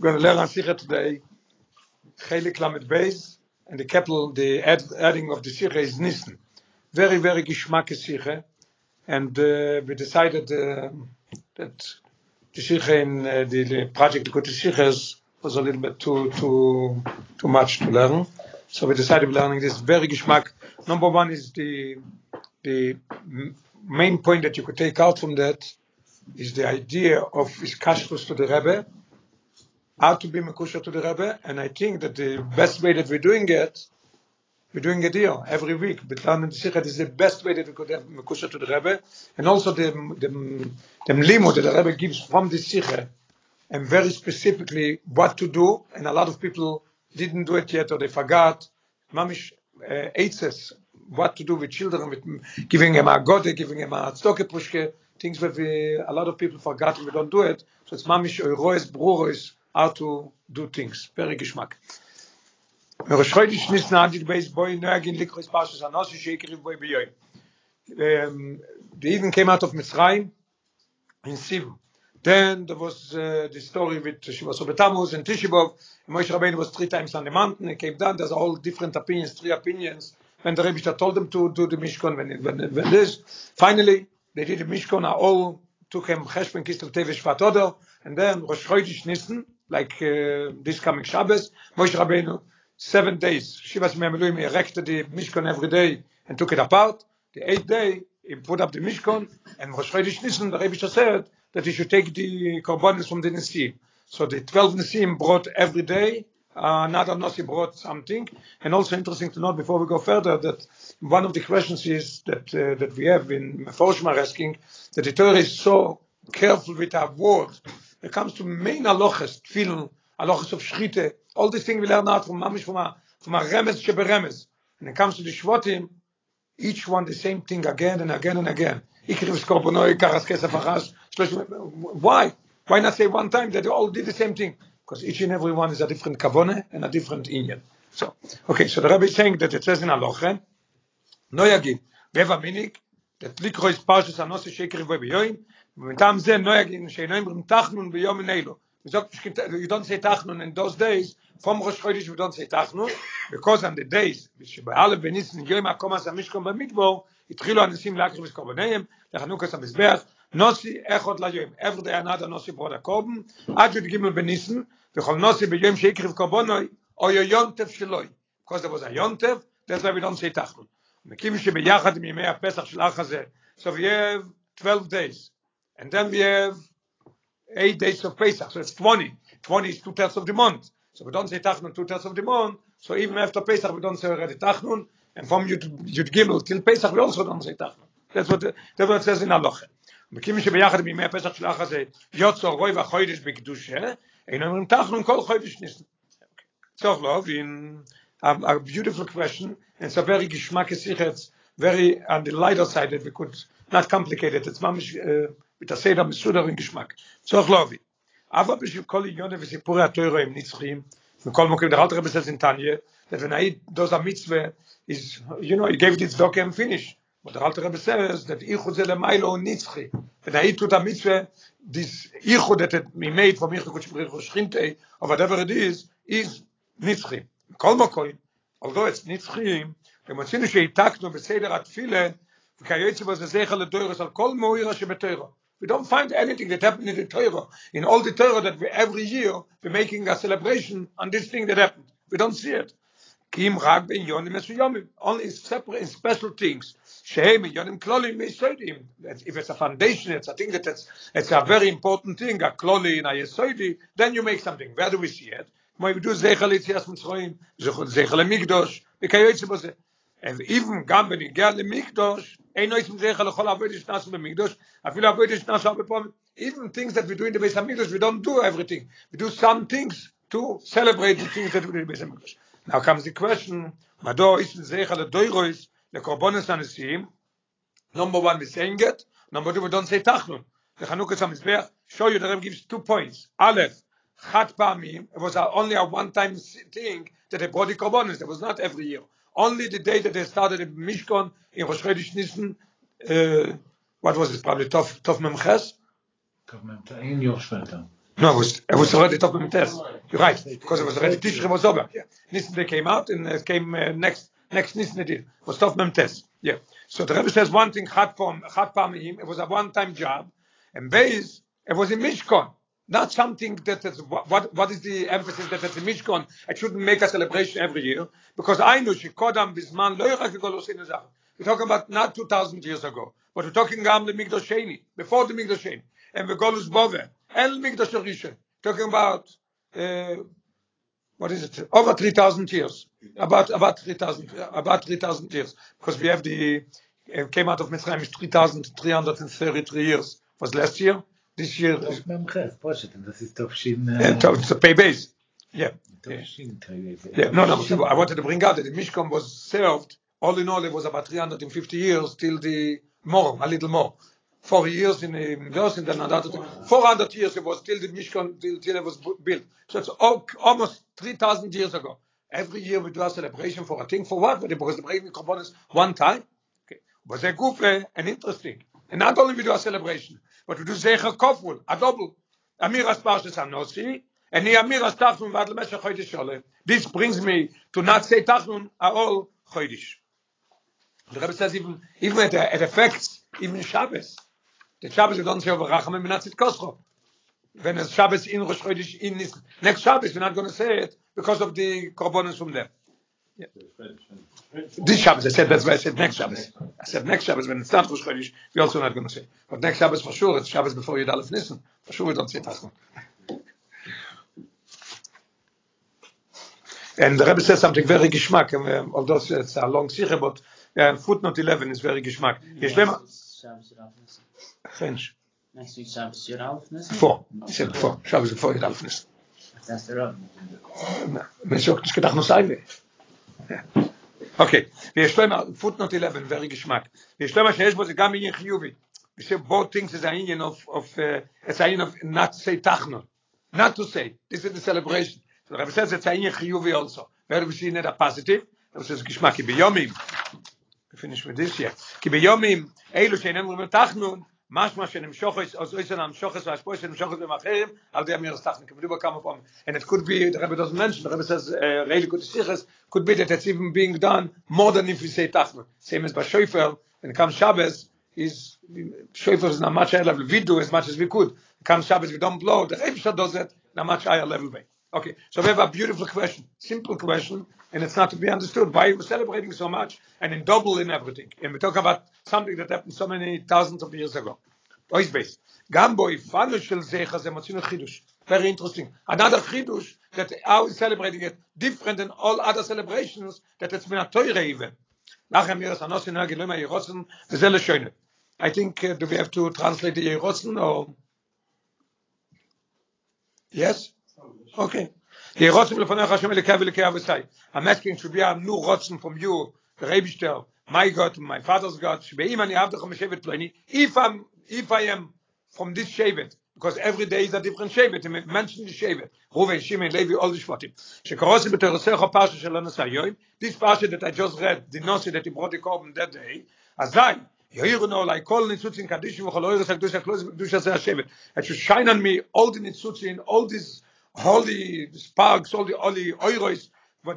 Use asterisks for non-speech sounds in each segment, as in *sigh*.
We're going to learn on Sikha today, Chelik Lamed Beis, and the capital, the add, adding of the Sikha is Nissen. Very, very Gishmak Sikha, and uh, we decided uh, that the Sikha in uh, the, the project to go to Sikhas was a little bit too, too, too much to learn. So we decided learning this very Gishmak. Number one is the, the main point that you could take out from that is the idea of Iskashrus to the Rebbe, how to be Mekusha to the Rebbe, and I think that the best way that we're doing it, we're doing it here every week. But Sikhat is the best way that we could have Mekusha to the Rebbe, and also the, the, the limo that the Rebbe gives from the Sikha, and very specifically what to do, and a lot of people didn't do it yet or they forgot. Mamish uh, what to do with children, with giving them a gode, giving them a tztoke pushke, things that we, a lot of people forgot and we don't do it. So it's mamish oiroes, bruroes, how to do things. Very geschmack. מראש חודש ניסן עדיד בייס בוי נהגין לקרוס פרשס הנוסי שיקריב בוי ביוי. Um, they even came out of Mitzrayim in Siv. Then there was uh, the story with Shiva Sobetamuz and Tishibov. And Moshe Rabbeinu was three times on the mountain. He came down. There's all different opinions, three opinions. When the Rebbe told them to do the Mishkan, when, when, when this, finally, they did the Mishkan, all took him Cheshben Kistel Tevish Vatodo, and then Rosh Chodesh Nissen, like uh, this coming Shabbos, Moshe Rabbeinu, seven days, Shivas Me'ameluim, erected the Mishkan every day and took it apart. The eighth day, he put up the Mishkan, and Rosh Chodesh the Rebbe said that he should take the Korbanos from the Nisim. So the 12 Nisim brought every day, uh, another Nasi brought something. And also interesting to note before we go further that one of the questions is that uh, that we have in Meforshim are asking that the Torah is so careful with our words. It comes to main halachas, tefillin, halachas of shchite, all these things we learn out from mamish from a from a remes sheberemes. When it comes to the shvotim, each one the same thing again and again and again. Why? Why not say one time that they all did the same thing? Because each and every one is a different kavone and a different inyan. So, okay, so the Rebbe is saying that it says in Aloche, no yagid, beva minik, that likro is parshas anose shekeri vo beyoim, ומטעם זה no yagid, שאינו אומרים תחנון ביום נילו. You don't say tachnun in those days, from Rosh Chodesh we don't say tachnun, because on the days, שבאלף בניסן יום הקומס המשכון במדבור, התחילו אנשים להקריב את קורבניהם, לחנוכת המזבח, נוסי אחד ליום, every day another נוסי ברוד הקורבן, עד י"ג בניסן, וכל נוסי ביום שהקריב קורבנוי, או יונטף שלוי. Because there was a yontev, that's why we don't say tachnun. מכיוון שביחד עם ימי הפסח של האח הזה, so we have 12 days, and then we have eight days of Pesach, so it's 20. 20 is two thirds of the month. So we don't say Tachnun two thirds of the month. So even after Pesach, we don't say already Tachnun. And from Yud, Yud Gimel till Pesach, we also don't say Tachnun. That's what, that's what it says in Aloche. מכיוון שביחד בימי הפסח של האח הזה, יוצא רוי והחוידש בקדושה, אינו אומרים תחנון כל חוידש ניסן. Toch love in a, beautiful question. It's a very geschmack It's very on the lighter side that we could not complicate it. It's mamish uh, mit der Seder mit Suderin Geschmack. Zoch Lovi. Aber bis ich kol Jonne wie sie pura Teure im Nitzchim, mit kol Mokim der Altere besetzt in Tanje, dass Mitzwe ist, you know, he gave it its dog and finish. Und der Altere besetzt, dass ich und Zele Meilo und Nitzchi, wenn er tut am Mitzwe, dies ich und das mit Meid von mich, gut sprich, und schinte, aber whatever it is, ist Nitzchi. Kol Mokim, although it's Nitzchi, wenn man sieht, dass er takt und beseder hat viele, וכי היוצא בו זה זכר לדוירס על כל מאוירה שבתוירה. We don't find anything that happened in the Torah. In all the Torah that we, every year we're making a celebration on this thing that happened. We don't see it. Kim rag ben yonim mesuyomim. Only in separate in special things. Shehem in yonim klolim mesoidim. If it's a foundation, it's a thing that it's, it's a very important thing, a kloli in a yesoidi, then you make something. Where do we see it? When we do zechel yitzias mitzrayim, zechel mikdosh, וכיוצא בזה. And even גם בניגיע למקדוש, אין נויס מזרח לכל עבוד שנעשו במקדוש, אפילו עבוד שנעשו הרבה פעמים, even things that we do in the base המקדוש, we don't do everything. We do some things to celebrate the things that we do in the base המקדוש. Now comes the question, מדוע יש מזרח לדוירויס, לקורבונס הנשיאים, number one, we're saying it, number two, we don't say תחנון. The Chanukah Samizbeach, show you the Rebbe gives two points. Aleph, Chat Pamim, it was only a one-time thing that they brought the Korbanos. It was not every year. Only the day that they started in Mishkan in Rosh Chodesh Nisan, uh, what was it? Probably Tov Tov Memches. No, it was it was already Tov Memtes. You're right, because it was already Tishri was over. Yeah, Nisan they came out and it came uh, next next Nisan it was Tov Memtes. Yeah. So the Rebbe says one thing Chat Pam It was a one time job, and Beis it was in Mishkan. Not something that is, what, what is the emphasis that it's in Mishkan? It shouldn't make a celebration every year, because I know Shikodam Bisman, Lo Yirak Golus in We're talking about not 2,000 years ago, but we're talking about the Migdosh Sheni, before the Migdosh Sheni, and the Golus Bove, El Migdosh Rishon, talking about, uh, what is it? Over 3,000 years. About about 3,000 about 3,000 years. Because we have the uh, came out of Mitzrayim is 3,333 years. Was last year? This year is doch schon uh, a pay base. Yeah. Yeah. No, no. I wanted to bring out that the Mishkan was served. All in all, it was about 350 years till the more, a little more. Four years in the and then another 400 years it was till the Mishkan till, till it was built. So it's al- almost 3,000 years ago. Every year we do a celebration for a thing. For what? Because the breaking components one time. Okay. Was a good eh, and interesting. And not only we do a celebration, but we do Zecher Koful, a double. Amiras Parshas Anosi, and the Amiras Tachnun Vad Lemeshach Chodesh Sholem. This brings me to not say Tachnun all Chodesh. The Rebbe says even even the, it affects even Shabbos. The Shabbos we don't say over Rachamim Benatzit Kosro. When it's Shabbos in Rosh Chodesh in this next Shabbos we're not going to say it because of the korbanos from them. Yeah. This Shabbos, I said that's why I said next Shabbos. I said next Shabbos when it's not Rosh Chodesh, we're also not going to say. But next Shabbos for sure, it's Shabbos before Yud Aleph Nissen. For sure we don't say Tachon. And the Rebbe says something very geschmack, um, although it's a long sikha, but uh, footnote 11 is very geschmack. יש להם... Shabbos Yud Aleph Nissen. French. Next week Shabbos Yud Aleph Nissen. He said before. Shabbos before Yud Aleph Nissen. That's the rub. Mensch sagt, ich gedacht, noch sein Okay. ויש להם, footnote 11, very geschmack. ויש להם שיש בו זה גם עניין חיובי. Both things is העניין of, of, uh, it's העניין of not say tachnon. Not to say. This is the celebration. So the Rebbe says it's העניין חיובי also. Where we see it a positive. Rebbe says geschmack. כי ביומים, we finish with this here. כי ביומים, אלו שאינם אומרים תחנון, And it could be the Rebbe doesn't mention. The Rebbe says uh, really good siches could be that it's even being done more than if we say tachnik. Same as b'shoifel when it comes Shabbos is Shofar is not much higher level. We do as much as we could. Come Shabbos, we don't blow. The Rebbe does it Not much higher level way. Okay, so we have a beautiful question, simple question, and it's not to be understood why we're celebrating so much and in double in everything. And we talk about something that happened so many thousands of years ago. Boys, base. Gamboi, ifanu shel zecha ze chidush. Very interesting. Another chidush that how is celebrating it different than all other celebrations that it's been a teure even. Anosin. I think uh, do we have to translate the yerotzen or Yes? Okay. Yerotzen לפניך השם אלוקי ואלוקי אבותיי. I'm asking to be a new rotzen from you, the Rebishter, my God, my father's God, שבאם אני אהבתך משבט פלוני, if I'm, if I am from this shevet, because every day is a different shevet, and mention the shevet, Reuven, Shimon, Levi, all the shvatim. שקורוסי בתורסך פרשה של הנשא יוים, this parsha that I just read, the nose that he brought the korban that day, אזי, יאירנו עליי כל ניצוצין קדישים וכל אוירס הקדוש הקלוס בקדוש הזה השבט. It should shine me all the ניצוצין, all these all the sparks, all the all the oiros,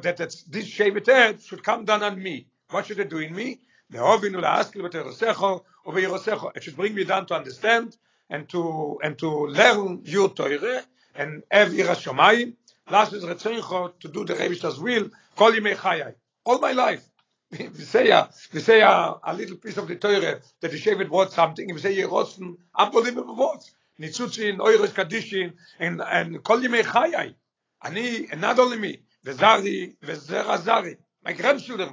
that that's, this shaved head should come down on me. What should it do in me? The ovinu la'askil v'terosecho uveyirosecho. It should bring me down to understand and to and to learn your Torah and have ira shomayim. Last is retzeincho to do the Rebish's will. Kol yimei. All my life. we say, a, we say a, a little piece of the Torah that the Shevet wrote something, we say, Yerotzen, unbelievable words. ניצוצין אוירס קדישין אין אין כל ימי חיי. אני נאד אונלי מי וזרי וזר זרי. מיי גראם שולר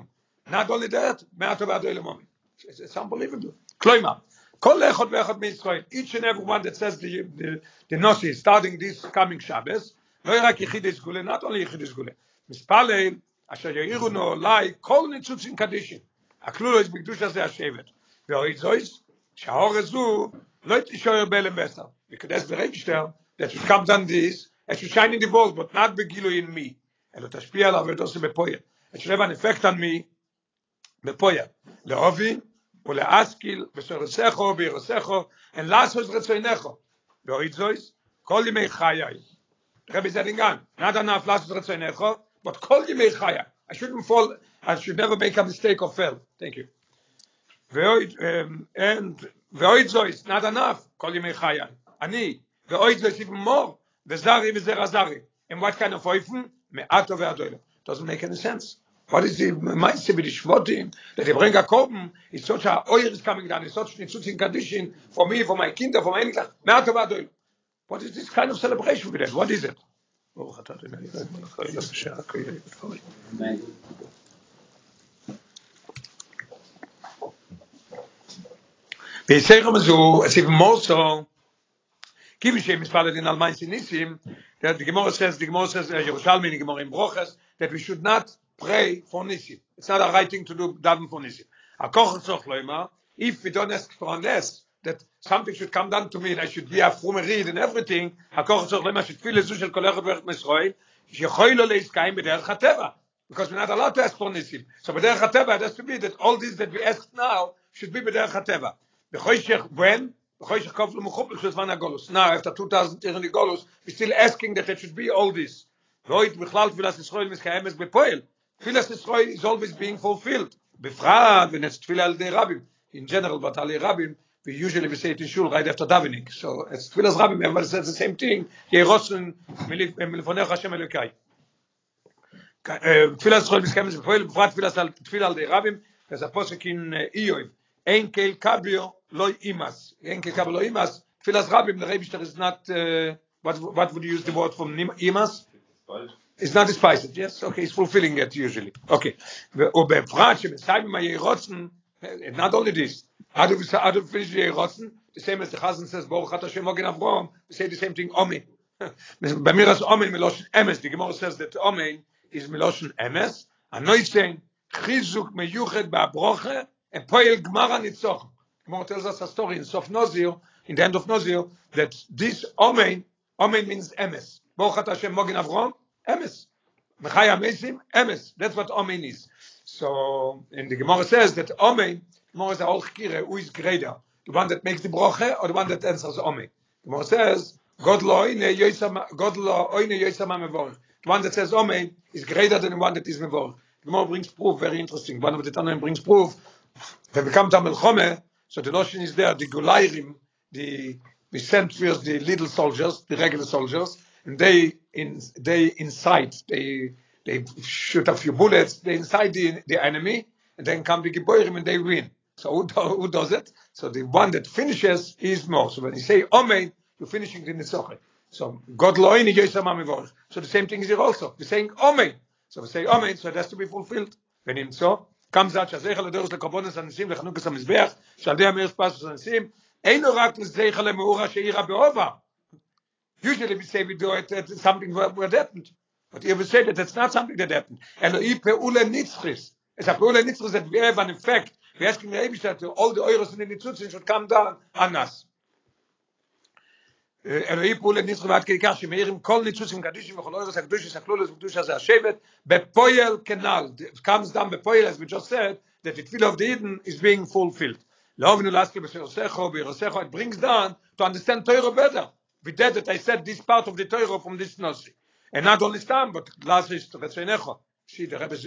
נאד אונלי דאט מאט אבער דאל מאמע איז איז אנבליבל קליימא כל אחד ואחד מישראל איצ נבר וואן דאט זאס די די נוסי סטארטינג דיס קאמינג שבת לא רק יחיד איז גולה נאד אונלי יחיד איז גולה מספאל אשר יאירו נו לאי כל ניצוצין קדישין. אקלולו איז בקדושה זה השבת ואויז אויז שאורזו לא תישאר בהלם בסר. וקדש ברייבשטר, that should come on this, it should shine in the balls, but not בגילוי in me. אלא תשפיע עליו ותעשה בפויה. It should have an effect on me, בפויה. להובין, ולהשכיל בשורסךו ובירוסךו, and לעשות רצוינךו. ואוי זויס, kol yemei chayai. The Rebbe is adding on, not enough last retzonecho, but kol yemei chayai. I shouldn't fall, I should never make a mistake or fail. Thank you. ואויד, um, and ואויד זו is not enough, כל ימי חיי. אני, ואויד זו even more, וזרי וזרע זרי. And what kind of oifen? מעטו והדוילו. Doesn't make any sense. What is the mindset with the shvotim that they bring a korban? It's such a oil is coming down. It's such nitzutz in condition for me, for my kinder, for my enkelach. Me'ato v'adoil. What is this kind of celebration with that? What is it? Baruch atah Adonai Eloheinu melech haolam asher hakoyim v'tfori. Amen. ויסייכם זו, it's even more so, given שהם מספלת in Almain Sinissim, that the Gemara says, the Gemara says, uh, Yerushalmi, the Gemara in Brochas, that we should not pray for Nissim. It's not a right thing to do daven for Nissim. HaKoch Tzorch Loima, if we don't ask for unless, that something should come down to me and I should be a from read and everything, HaKoch Tzorch Loima should feel לזו של כל אחד ואחד מישראל, שיכול לו להסקיים בדרך הטבע. Because we're not allowed to ask for Nissim. So בדרך הטבע, it has to be that all this that we ask now should be בדרך הטבע. B'choyshech when? B'choyshech kof l'muchup is van agolus. Now, after 2,000 years in the Golus, we're still asking that it should be all this. Voit bichlal tfilas Yisrael miskayemes bepoel. Tfilas Yisrael is always being fulfilled. Befrat, when it's tfilah al rabbim. In general, but al rabbim, we usually we say it in shul right after davening. So it's tfilas rabbim, everybody says the same thing. Yerosun melifonech Hashem Elokai. Tfilas Yisrael miskayemes bepoel, befrat tfilas al tfilah al rabbim, as a posek in אין kel kabio לא imas אין kel kabio לא imas für das rabim der rabbi ist not uh, what what would you use the word from imas is not spicy yes okay it's fulfilling it usually. Okay. und beim frage mit sagen wir ihr rotzen not only this how do we say how do rotzen the same as the hasen says bo hat schon morgen auf rom say the same thing omi bei mir das omi melosh ms die gemor says that omi is melosh ms a it's saying khizuk meyuchet ba broche and Poel Gmara Nitzoch. Gemara tells us a story in Sof Nozir, in the end of Nozir, that this Omen, Omen means Emes. Baruch Ata Hashem Mogen Avrom, Emes. Mechai Amesim, Emes. That's what Omen is. So, and the Gemara says that Omen, Gemara is all Chkire, who is greater? The one that makes the broche or the one that answers Omen? Gemara says, God lo oine yoisama, God lo oine yoisama mevorich. The one that says Omen is greater than the one that is mevor. Gemara brings proof, very interesting. One of the Tanoim brings proof they become Tamil Chome, so the notion is there, the Gulairim, the, we send first the little soldiers, the regular soldiers, and they in, they incite, they they shoot a few bullets, they incite the, the enemy, and then come the Giboirim and they win. So who, do, who does it? So the one that finishes is more. So when you say Omein, you're finishing the Nitzoche. So God loini So the same thing is here also. We're saying Omein. So we say Omein, so it has to be fulfilled. When so comes out שהזכר לדורס לקורבנס הניסים לחנוכס המזבח, שעל ידי המאיר ספסוס הניסים, אינו רק לזכר למאורה שאירה באובה. Usually we say we do it, it's something what, happened. But we say that it's not something that happened. Eloi peule nitzchis. It's a peule nitzchis that we have an effect. We're asking the Eibishter to all the euros in the nitzutzin should come down on us. אלוהי פעולה ניצחו ועד כדי כך שמאירים כל ניצוצים קדישים וכל אורס הקדוש הקלולוס וקדוש הזה השבט בפויל כנ"ל it comes down בפויל as we just said that the tefillah of the Eden is being fulfilled. לא אבנו להזכיר בסרסכו בירסכו it brings down to understand Torah better. We did it I said this part of the Torah from this Nasi. And not only stand but last is Retzenecho see the Rebbe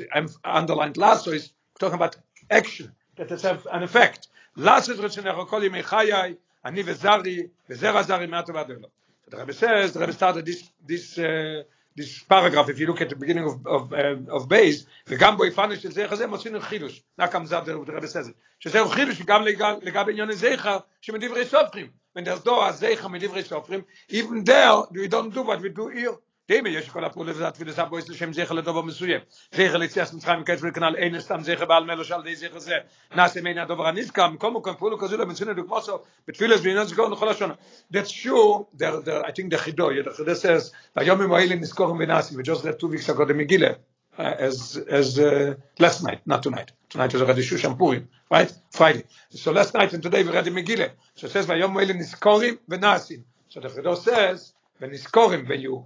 underlined last is talking about action that has an effect. Last is Retzenecho kol yimei chayai אני וזרי, וזרע זרי מעט ועד אלו. So the Rebbe says, the Rebbe started this, this, uh, this paragraph, if you look at the beginning of, of, uh, of base, וגם בו יפנו של זכר זה מוצאים חידוש. Now comes out the Rebbe says it. שזהו חידוש גם לגב- לגבי עניין הזכר, שמדברי סופרים. When there's no הזכר מדברי סופרים, even there, we don't do what we do here. דיימה יש כל הפעולה וזאת ודסה בו יש לשם זכר לדובר מסוים. זכר ליציאס מצרים מקץ ולכנל אין סתם זכר בעל מלו שעל די זכר זה. נעשה מן הדובר הנזכר, מקום מקום פעולו כזו למצינו דוגמוסו, בתפילס ועניין זכור לכל השונה. That's true, there, there, I think the חידו, the חידו says, ביומים האלה נזכורים ונעשים, we just read two weeks ago the Megillah, uh, as, as uh, last night, not tonight. Tonight is already Shushan Purim, right? Friday. So last night and today we read the Megillah. So it says, ביום האלה נזכורים ונעשים. So the חידו says, ונזכורים, when you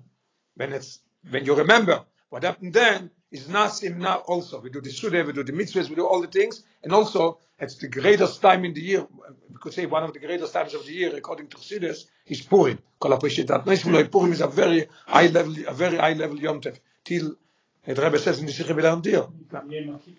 when it's when you remember What happened then is Nasim now also. We do the Suda, we do the mitzvahs, we do all the things, and also it's the greatest time in the year. We could say one of the greatest times of the year, according to Chassidus, is Purim. Kol Lo. Purim is a very high level, a very high level Yom Tov. Till the Rebbe says in the Dir.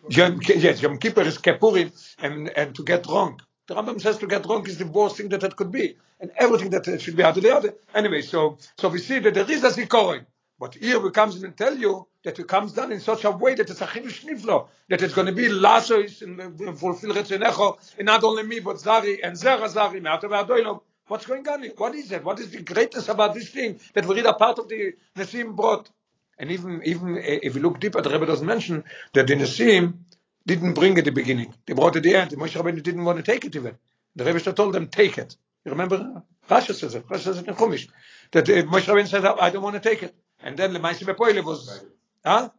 Yom, yes, Yom Kippur is Kippurim, and, and to get drunk. The Rambam says to get drunk is the worst thing that it could be, and everything that should be out of the other. Anyway, so so we see that there is a zikorin, but here we comes and tell you that it comes down in such a way that it's a chidush niflo, that it's going to be lasos and fulfill retzenecho, and not only me but Zari and Zera Zari. What's going on? here? What is it? What is the greatness about this thing that we read a part of the Nesim brought? And even even uh, if you look deeper, the Rebbe doesn't mention that the Nesim didn't bring it at the beginning. They brought it at the end. Moshe Rabbeinu didn't want to take it even. The Rebbe told them, take it. You remember? Rashi says it. Rashi says it in Chumash. That uh, Moshe Rabbeinu said, I don't want to take it. And then the Ma'aseh Bepoile was, huh?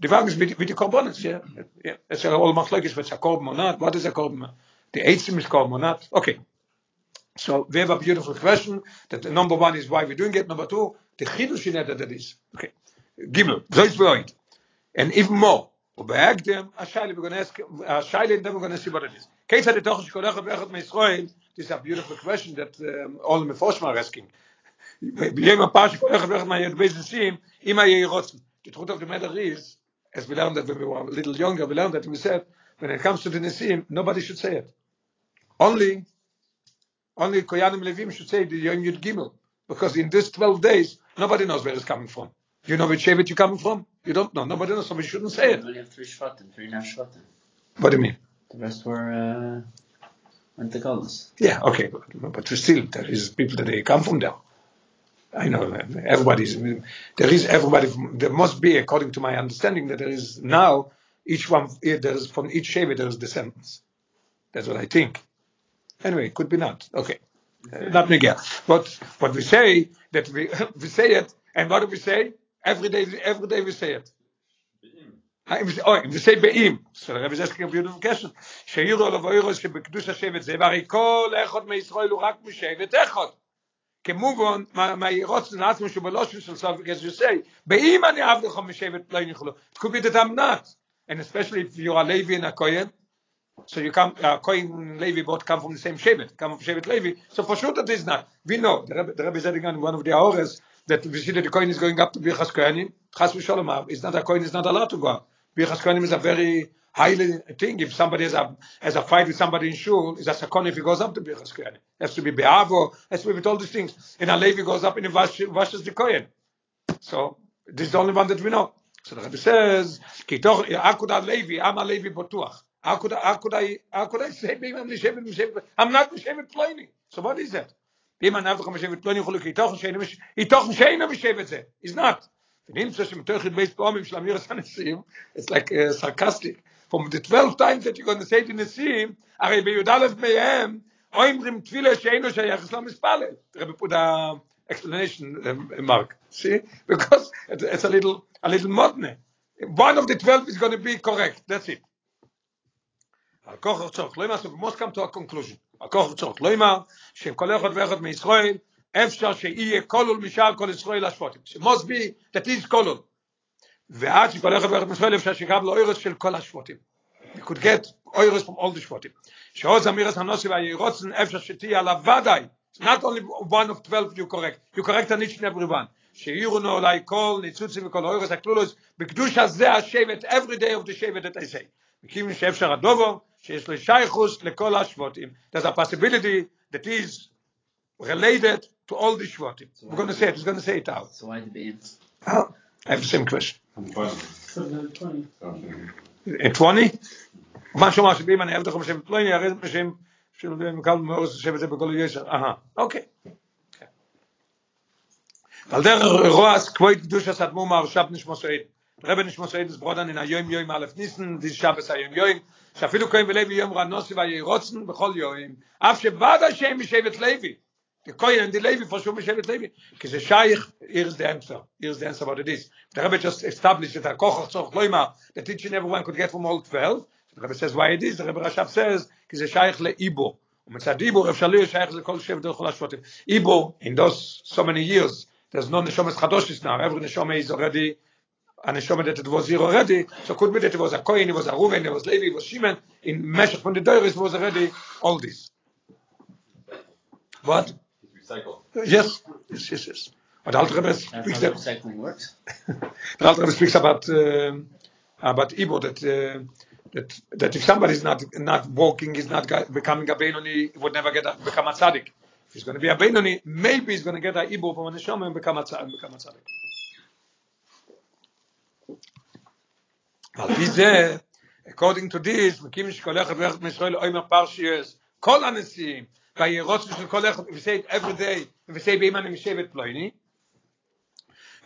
The wagons with, with the korbanos, yeah. yeah. It's all machlokes, but it's a korban or not. What is a korban? The eitzim is korban or not. Okay. So we have a beautiful question. That the number one is why we're doing it. Number two, the chidush in it that it is. Okay. Gimel. So it's right. And even more. ובהקדם, השיילה, we're going to ask, השיילה, and then we're going to see what it is. כיצד לתוך שכל אחד ואחד מישראל, this is a beautiful question that um, all the Meforshim are asking. Begin a Parsha for Echad Echad Mayot Beis Nisim, Ima Yeirotz. The of the as we learned that when we were a little younger, we learned that we said, when it comes to the Nisim, nobody should say it. Only, only Koyanim Levim should say the Yom Yud Gimel, because in these 12 days, nobody knows where it's coming from. You know which Shevet you're coming from? You don't know. Nobody knows, so we shouldn't say it. Only have three Shvatim, three Shvatim. What do you mean? The rest were uh, Yeah, okay, but, but still, there is people that they come from there. I know everybody's there is everybody. From, there must be, according to my understanding, that there is now each one there is from each Shevet there is descendants. That's what I think. Anyway, could be not. Okay, uh, not Miguel. But but we say that we *laughs* we say it, and what do we say? Every day, every day we say it. Ah, אם זה- אוי, אם זה say באים, so the Rebbe is asking a beautiful question, שירו לו ואירו שבקדוש השבט זה, והרי כל אחד מישראל הוא רק משבט אחד. כמובן, מה מה רוצן לעצמו שבלושן של סוף, as you say, באם אני אהב לך משבט לא יכולו. It could be that I'm not. And especially if you're a Levi and a Kohen, so you come, uh, Kohen and Levi both come from the same Shevet, come from Shevet Levi, so for sure that is not. We know, the Rebbe, the Rebbe said again in one of the hours, that we see that the Kohen is going up to Birchas Kohanim, Chas v'sholom, it's not a Kohen is not allowed to go up. Birchas is a very highly thing. If somebody has a has a fight with somebody in shul, is a sakon if he goes up to Birchas Kohen. Has to be beavo. Has to be with all these things. In a Levi goes up and he wash, washes the Kohen. So this is the only one that we know. So the Rebbe says, "Kitoch akuda Levi, am a Levi botuach." How could I, how could I, how could I say, I'm Mishevet, I'm not Mishevet Pliny. So what is that? He's not. ונמצא שמתוך בייס פעמים של אמירס הנשיאים, it's like uh, sarcastic. From the 12 times that you're going to say it in נשיאים, הרי בי"א מהם, אומרים תפילה שאינו שייך למספלל. The Rebbe put a explanation um, mark. See? Because it's, it's a little, a little modern. One of the 12 is going to be correct. That's it. הכוח הצורך, לא יאמר, so we must come to a conclusion. הכוח הצורך, לא יאמר, שכל אחד ואחד מישראל, אפשר שיהיה כלול משאר כל ישראל השפוטים. It must be that is כלול. ועד שכל אחד ואחד מישראל אפשר שיקבל אוירס של כל השפוטים. You could get אוירס from all the שפוטים. שעוז אמירס הנוסי והירוצן אפשר שתהיה עליו ודאי. It's not only one of 12 you correct. You correct on each and every one. שיראונו אולי כל ניצוצים וכל אוירס הכלולוס בקדוש הזה השבט every day of the שבט that I say. מכיוון שאפשר הדובו שיש לו שייכוס לכל השבטים. There's a possibility that is related to all the shvatim. We're going to say it. He's going to say it out. So why the Be'im? Oh, I have the same question. Something 20. In 20? מה שאומר שבאים אני אוהב לכם בשם פלוני, הרי זה בשם של מקל מאורס לשבת את זה בכל הישר. אהה, אוקיי. על דרך רועס כבוד קדוש הסתמו מהרשב נשמו סעיד. רבי נשמו סעיד is brother in היום יום א' ניסן, this שבס היום יום, שאפילו כהן ולוי יום רנוסי וירוצן בכל יום, אף שבד השם משבט לוי. The Kohen and the Levi for sure משבט לוי. כי זה שייך, here's the answer, here's the answer what it is. The Rebbe just established that הכוח צורך לא יאמר, that each and everyone could get from all 12. The Rebbe says why it is, the Rebbe Rashab says, כי זה שייך לאיבור. ומצד איבור אפשר להיות שייך לכל שבט ולכל השבטים. איבור, in those so many years, there's no neshomes chadoshes now, every neshome is already and show that it was here already so could be that it was a coin it was a ruven it was levi it was shimon in meshach from the doris was already all this what Recycle. yes yes yes yes but the Alter Rebbe That's speaks how that recycling works. the Alter Rebbe speaks about uh, about Ibo that uh, that that if somebody is not not walking is not go- becoming a Benoni he would never get a, become a tzaddik if he's going to be a Benoni maybe he's going to get a Ibo from a neshama and become a tzaddik become a tzaddik אבל wie זה, according to this, מקים שכל אחד ואחד מישראל אומר פרשיוס, כל הנשיאים, והירוץ של כל אחד, we say it every day, we say באמא אני משבט פלויני,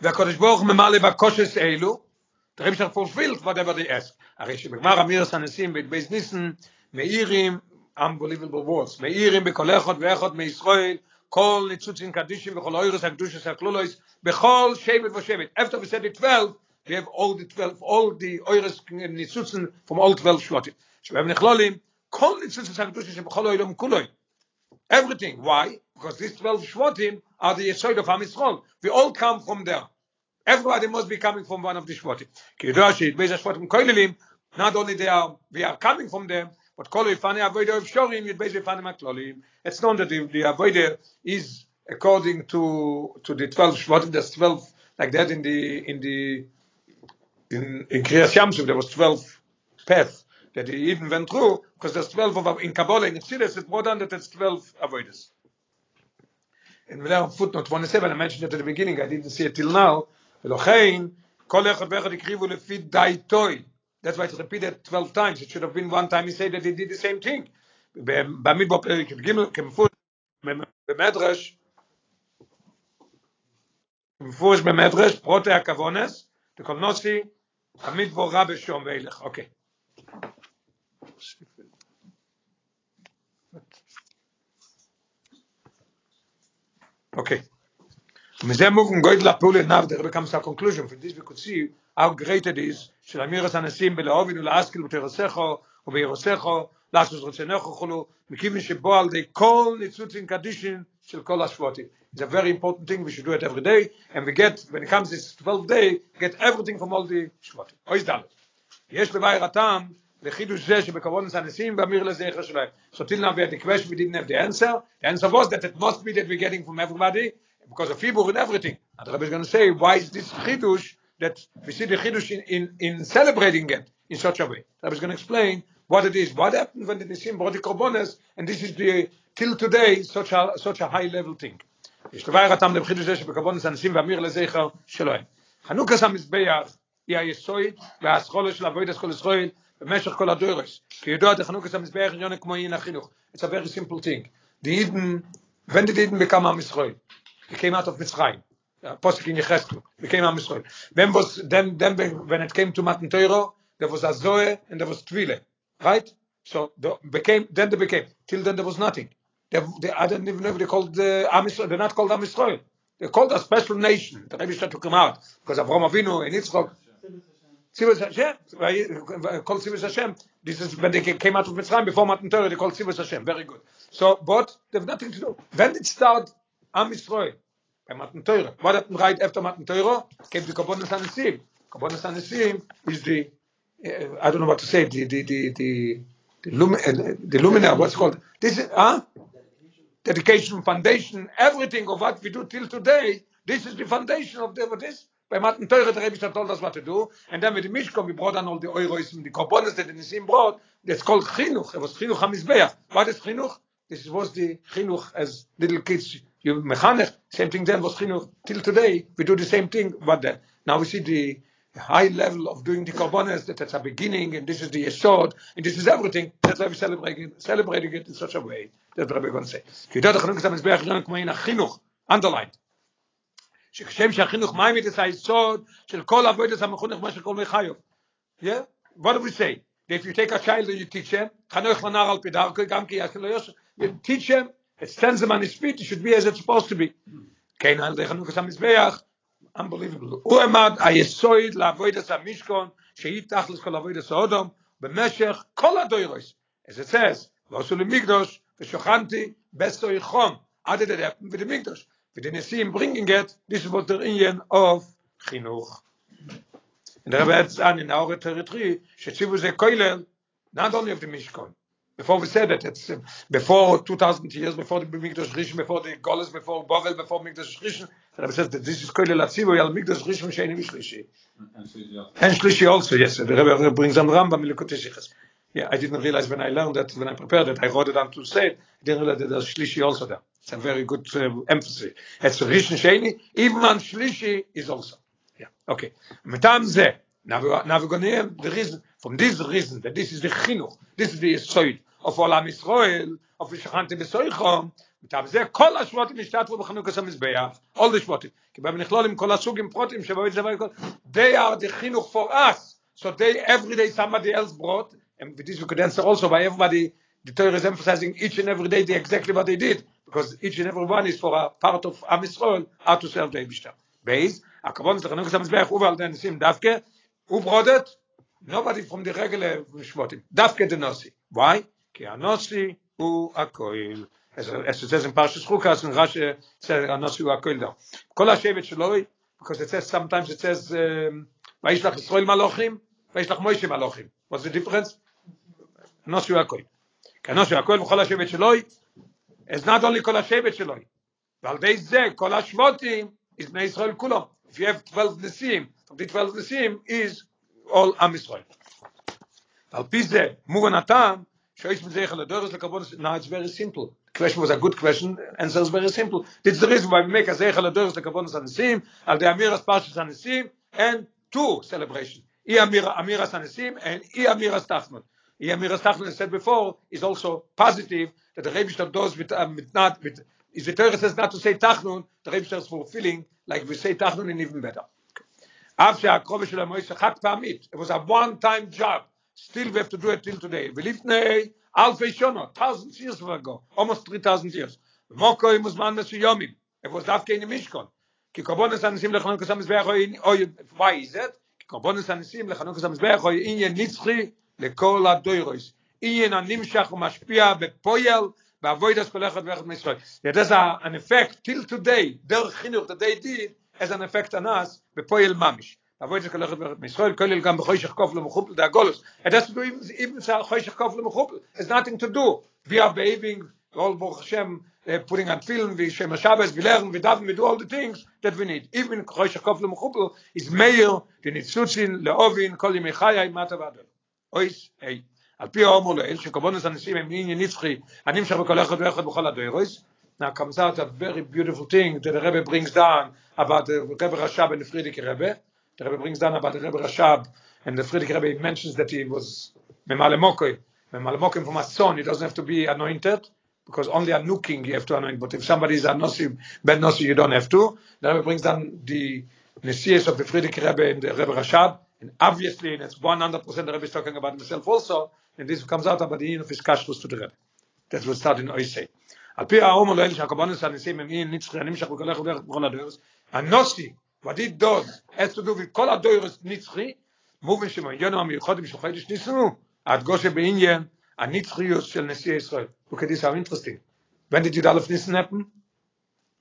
והקדוש ברוך הוא ממלא בקושס אלו, דברים שאנחנו fulfilled whatever they ask. הרי שבגמר אמירס הנשיאים בית בייס ניסן, מאירים, unbelievable words, מאירים בכל אחד ואחד מישראל, כל ניצוצים קדישים וכל אוירס הקדושס הכלולויס, בכל שבט ושבט. After we said it 12, we have all the 12, all the oires ניצוצים from all 12 שבטים. שבהם נכלולים, כל ניצוצים הקדושס שבכל אוירם כולוי. Everything. Why? Because these 12 Shvatim are the Yesod of Am Yisrael. We all come from there. Everybody must be coming from one of the Shvatim. Not only they are, we are coming from them, but kol yifane avodah of shorim yud beis. It's known that the, the avodah is according to to the twelve Shvatim. There's twelve like that in the in the in in Kriyas Yamsuf. There was twelve paths that he even went through because there's 12 of, in Kabbalah, in Chassidus, it's more than that, it's 12 avoiders. In Milah footnote 27, I mentioned it at the beginning, I didn't see it till now, ולכן, כל אחד ואחד הקריבו לפי דייטוי. That's why it's repeated 12 times. It should have been one time he said that he did the same thing. במדבר פרק ג' כמפורש במדרש, כמפורש במדרש, פרוטי הכוונס, דכל נוסי, המדבר רע בשום ואילך. אוקיי. Okay. מזה מובן גויד לפעולה נב, there becomes a conclusion. From this we could see how great it is של אמירס הנשיאים בלאהובין ולהשכיל בתרסךו ובירוסךו, לעשות רצונך וכולו, מכיוון שבו על ידי כל ניצוצים קדישים של כל השבועתים. It's a very important thing, we should do it every day, and we get, when it comes this 12 day, get everything from all the שבועתים. אוי ד' יש לבאר הטעם לחידוש זה שבכוונס הנשיאים ואמיר לזכר שלהם. So till now we had the question, we didn't have the answer. The answer was that it must be that we're getting from everybody, because of Fibur and everything. And the Rebbe is going to say, why is this chidush that we see the chidush in, in, in celebrating it in such a way? The Rebbe is going to explain what it is, what happened when the Nisim brought the Korbones, and this is the, till today, such a, such a high level thing. יש דבר הטעם לבחידוש זה שבכוונס הנשיאים ואמיר לזכר שלהם. חנוכס המזבח היא היסוד והאסכולה של אבוידס כל ישראל במשך כל הדורס. כידוע, חנוכס המזבח עניון כמו עניין החינוך. It's a very simple thing. The Eden, when did Eden become Am Yisrael? He came out of Mitzrayim. Posik in Yecheskel became Am Yisrael. When was then then when it came to Matan Torah, there was a Zoe and there was Tvile, right? So the became then they became till then there was nothing. They, they, I don't even know if they called the Am Yisrael. They're not called Am Yisrael. They're called a special nation. The Rebbe took them out because Avraham Avinu and Yitzchak. Tzivus Hashem, called Tzivus Hashem. This is when they came out of Mitzrayim before Matan Torah. They called Tzivus Hashem. Very good. So, but they have nothing to do. When did start? Am Yisrael. By Matan Torah. What happened right after Matan Torah? Came the Kabbalah Sanisim. Kabbalah Sanisim is the, uh, I don't know what to say, the, the, the, the, the, lum, uh, the luminaire, what's called? This is, huh? Dedication, foundation, everything of what we do till today, this is the foundation of the, what Bei Matten Teure, told us what to do, and then with the Mishkom, we brought on all the oiros and the components that the Nisim brought, that's called Chinuch, it was Chinuch HaMizbeach. What is Chinuch? This was the Chinuch as little kids, you mechanic, same thing then was Chinuch. Till today, we do the same thing, but then, now we see the high level of doing the Korbanes, that that's a beginning, and this is the Yesod, and this is everything, that's why we celebrating, celebrating it in such a way, that's what we're going to say. Ki yodah the Chinuch HaMizbeach, Chinuch, underlined. שכשם שהחינוך מים את היסוד של כל עבודת המחונך מה שכל מחיוב. Yeah? What do we say? That if you take a child and you teach him, חנוך לנער על פי דרכו, גם כי יש לו יושר, you teach him, it stands him on his feet, it should be as it's supposed to be. כן, על ידי חנוכת המזבח, unbelievable. הוא עמד היסוד לעבודת המשכון, שהיא תכלס כל עבודת האודום, במשך כל הדוירוס. As it says, ועשו למקדוש, ושוכנתי בסוי חום, עד ידי דפן ולמקדוש. We didn't see him bringing it, this was the Indian of Chinuch. And the Rebbe An in our territory, she Shetzivu Ze Koilel, not only of the Mishkan. Before we said that, it's before 2000 years, before the Mikdash Rishon, before the Golas, before Bavel, before Mikdash Rishon, and Rebbe says that this is Koilel Atzivu, Yal Mikdash Rishon, Sheini Mishlishi. And Shlishi also, yes. The Rabbi brings on Ramba Milikotei Shichas. Yeah, I didn't realize when I learned that, when I prepared it, I wrote it down to say it, I didn't realize that there's Shlishi also there. It's a very good uh, emphasis. It's Rishon Sheni, even on Shlishi is also. Yeah, okay. Metam ze. Now, we, now we're going to hear the reason, from this reason, that this is the chinuch, this is the yisoid of all Am Yisrael, of Vishachanti Besoichom, מטעם זה כל השבטים השתתפו בחנוכת המזבח, all the שבטים, כי בהם נכלולים כל הסוגים פרוטים שבאו את זה והכל, they are the chinuch for us, so they every day somebody else brought, and with this we could answer also by everybody, the Torah is emphasizing each and every day the exactly what they did, because each and every one is for a part of Am Yisrael, how to serve the Eibishter. Base, הכבוד זה חנוכת המזבח, הוא ועל די הניסים דווקא, הוא brought it, nobody from the regular שבטים, דווקא the נוסי. Why? כי הנוסי הוא הכהל. as, as it says in Parshas Chukas, and Rashi says הנוסי הוא הכהל דו. כל השבט שלו, because it says, sometimes it says, um, וישלח ישראל מלוכים, וישלח מוישה מלוכים. What's the difference? הנוסי הוא הכהל. כי הנוסי הוא הכהל וכל השבט שלו, is not only כל השבט שלו, ועל די זה כל השבטים is בני ישראל כולם. If you have 12 נשיאים, from the 12 נשיאים is all עם ישראל. על פי זה, מובן הטעם, שיש מזייך לדורס לקרבון, now it's very simple. The question was a good question, answer is very simple. This is the reason why we make a זייך לדורס לקרבון הניסים, על די אמירס פרשס הניסים, and two celebration. אי אמיר, אמירס הניסים, and אי אמירס תחמון. אי אמירס תחמון, as said before, is also positive, that the Rebbe does with, um, with not, with, is the Torah says not to say tachnun, the Rebbe is fulfilling, like we say tachnun and even better. אף שהקרובה של המועצה חד פעמית, it was a one time job, still we have to do it till today, ולפני אלפי שונות, thousands years ago, almost 3,000 years, ומוקוי מוזמן מסוימים, it was דווקא in המשכון, כי קורבנס הניסים לחנוכת המזבח, או- או- why is it? כי קורבנס הניסים לחנוכת המזבח, הוא עניין נצחי לכל הדוירוס, עניין הנמשך ומשפיע בפויל, בעבוידס כל אחד ואחד מישראל. It a, an effect till today, דרך חינוך that they did, has an effect on us, בפויל ממש. בעבוידס כל אחד ואחד מישראל, כולל גם בחוישך קוף למחופל, זה הגולוס. It has to do even, even חוישך קוף למחופל. It's nothing to do. We are behaving, all Baruch Hashem, uh, putting on film, we Shem HaShabbos, we learn, we daven, we do all the things that we need. Even חוישך קוף למחופל is meir, the nitzutzin, leovin, kol yemei chayai, mata vadol. אויס, היי. על פי האומר לו, שקבונוס הנשים הם עניין נצחי, הנמשך בכל אחד ואחד בכל הדוירויס. Now comes out a very beautiful thing that the Rebbe brings down about the Rebbe Rashab and the Frierdiker Rebbe. The Rebbe brings down about the Rebbe Rashab and the Frierdiker Rebbe mentions that he was Memalemokoy. Memalemokoy from a son, he doesn't have to be anointed. because only a new king you have to anoint. But if somebody is a Nosi, Ben Nosi, you don't have to. The Rebbe brings down the Nesias of the Frierdiker Rebbe and the Rebbe Rashab, And obviously, it's 100% the Rebbe is talking about himself also. And this comes out about the yin of his kashrus to the Rebbe. That will start in Oisei. על פי האומר לאל שהקורבנס הניסים הם עניין נצחי הנמשך בכל אחד ואחד בכל הדוירוס. הנוסי, what it does, has to do with כל הדוירוס נצחי, מובן שמעניינו המיוחדים של חודש ניסו, ההדגושה בעניין הנצחיוס של נשיא ישראל. Look at this, how interesting. When did Yudalef Nissen happen?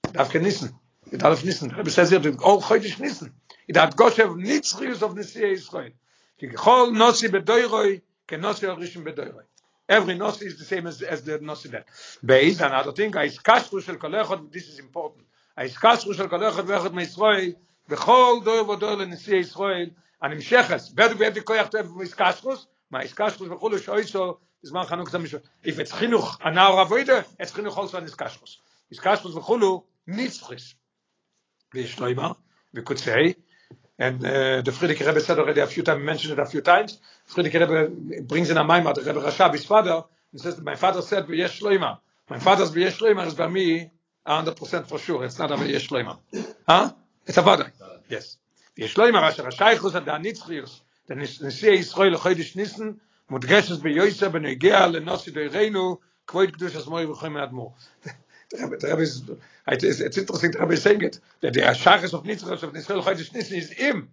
דווקא ניסן. Yudalef Nissen. Rebbe says here, all חודש ניסן. it had goshe of nitzrius of נשיאי ישראל. כי ככל נוסי בדוירוי, כנוסי הראשון בדוירוי. Every nosi is the same as, as the nosi there. Beis, another thing, האיסקשרו של כל אחד, this is important, האיסקשרו של כל אחד ואחד מישראל, בכל דויר ודויר לנשיאי ישראל, הנמשכס, where do we have the koyach to have איסקשרוס? מה איסקשרוס וכולו שויסו, בזמן חנוכת המשול. If it's חינוך, הנער אבוידה, it's חינוך also an איסקשרוס. איסקשרוס וכולו, ניצחס. ויש לו אימא, וקוצאי, and uh, eh, the Frierdiker Rebbe said already a few times, mentioned er it a few times. Frierdiker Rebbe brings in a maimah, the Rebbe Rashab, his father, and says, that my father said, V'yesh Shloima. My father's V'yesh Shloima is by me 100% for sure. It's not a V'yesh Shloima. Huh? It's a father. Yes. V'yesh Shloima, Rasha Rashaychus, and the Anitzchius, the Nisei Yisroi L'choidish Nissen, מודגשת ביוסף בנגיע לנוסי דיירנו, כבוד קדוש עצמו יברכם מאדמו. It's, interesting, the Rebbe is saying it, that the Ashachas of Nitzchas of Nisrael Chodesh Nissen is him,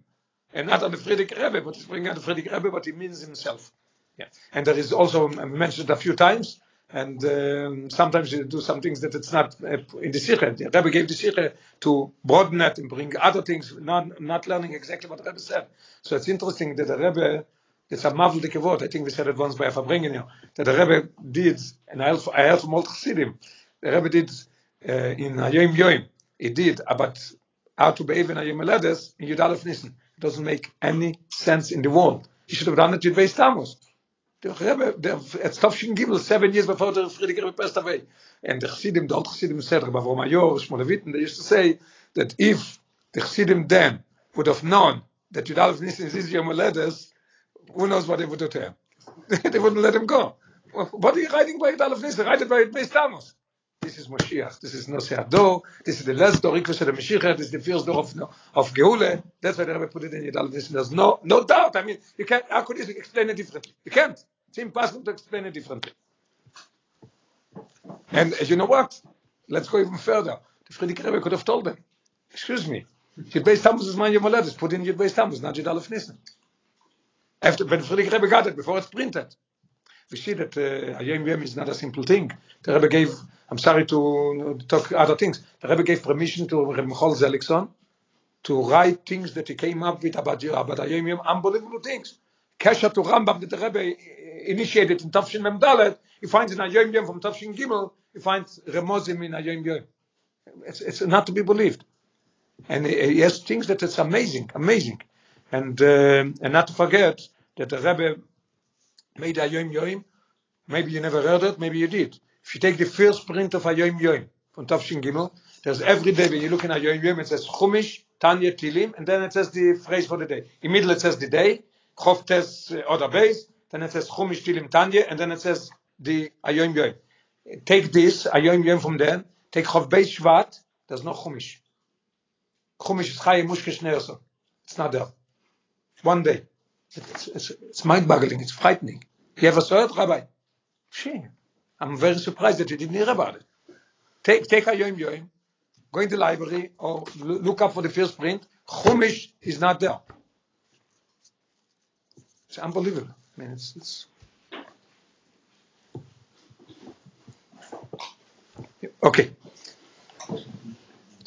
and not on the Frierdiker Rebbe, but he's bringing out the Frierdiker Rebbe, but he means himself. Yeah. And there is also mentioned a few times, and um, sometimes you do some things that it's not uh, in the Sikha. The Rebbe gave the Sikha to broaden it and bring other things, not, not learning exactly what the Rebbe said. So it's interesting that the Rebbe, it's a mavlike word, I think we said it once by a Farbrengen here, that the Rebbe did, and I heard, I heard from old Chassidim, the Rebbe did uh, in Hayom Yom, he did about how to behave in Hayom Eledes in Yud Aleph Nissen. It doesn't make any sense in the world. He should have done it with Beis Tammuz. Der Rebbe, der, it's Tavshin Gimel, seven years before the Frierdiker Rebbe passed away. And the Chassidim, the old Chassidim said, Rabbi Avraham Ayor, Shmulevitn, they used to say that if the Chassidim then would have known that Yud Aleph Nissen is Yom Haledes, who knows what they would do to him? *laughs* they wouldn't let him go. What are you writing by Yud Aleph Nissen? Write it by Beis Tammuz. This is Moshiach. This is Nosei Ador. This is the last door, Ikvus of the Mashiach. This is the first door of, of Geule. That's why the Rebbe put it in Yud Aleph Nissen. There's no, no doubt. I mean, you can't, how could you explain it differently? You can't. It's impossible to explain it differently. And you know what? Let's go even further. The Frierdiker Rebbe could have told them, excuse me, Yud Tammuz is my Yom. Put in Yud Beis Tammuz, not Yud Aleph Nissen. After, when Frierdiker Rebbe got it, before it's printed. We see that uh, Yom is not a simple thing. The Rebbe gave, I'm sorry to uh, talk other things, the Rebbe gave permission to Rebbe Michal Zelikson to write things that he came up with about, about Yom, unbelievable things. Kesha to Rambam that the Rebbe initiated in Tafshin Mem Dalet, he finds in Yom from Tafshin Gimel, he finds Remozim in Yom. It's, it's not to be believed. And he he has things that it's amazing, amazing. And, um and not to forget that the Rebbe made Hayom Yom, maybe you never heard it, maybe you did. If you take the first print of Hayom Yom from Tafshin Gimel, there's every day when you look in Hayom Yom, it says Chumish, Tanya, Tilim, and then it says the phrase for the day. In middle it says the day, Chof Tes uh, other base, then it says Chumish, Tilim, Tanya, and then it says the Hayom Yom. Take this, Hayom Yom from there, take Chof Beis Shvat, there's no Chumish. Chumish is Chaye Mushke Shneerso. It's not there. One day. It's, it's, it's mind-boggling, it's frightening. You ever saw it, Rabbi? Shame. I'm very surprised that you didn't hear about it. Take, take a Yom Yom, go in the library, or look up for the first print. Chumash is not there. It's unbelievable. I mean, it's, it's okay.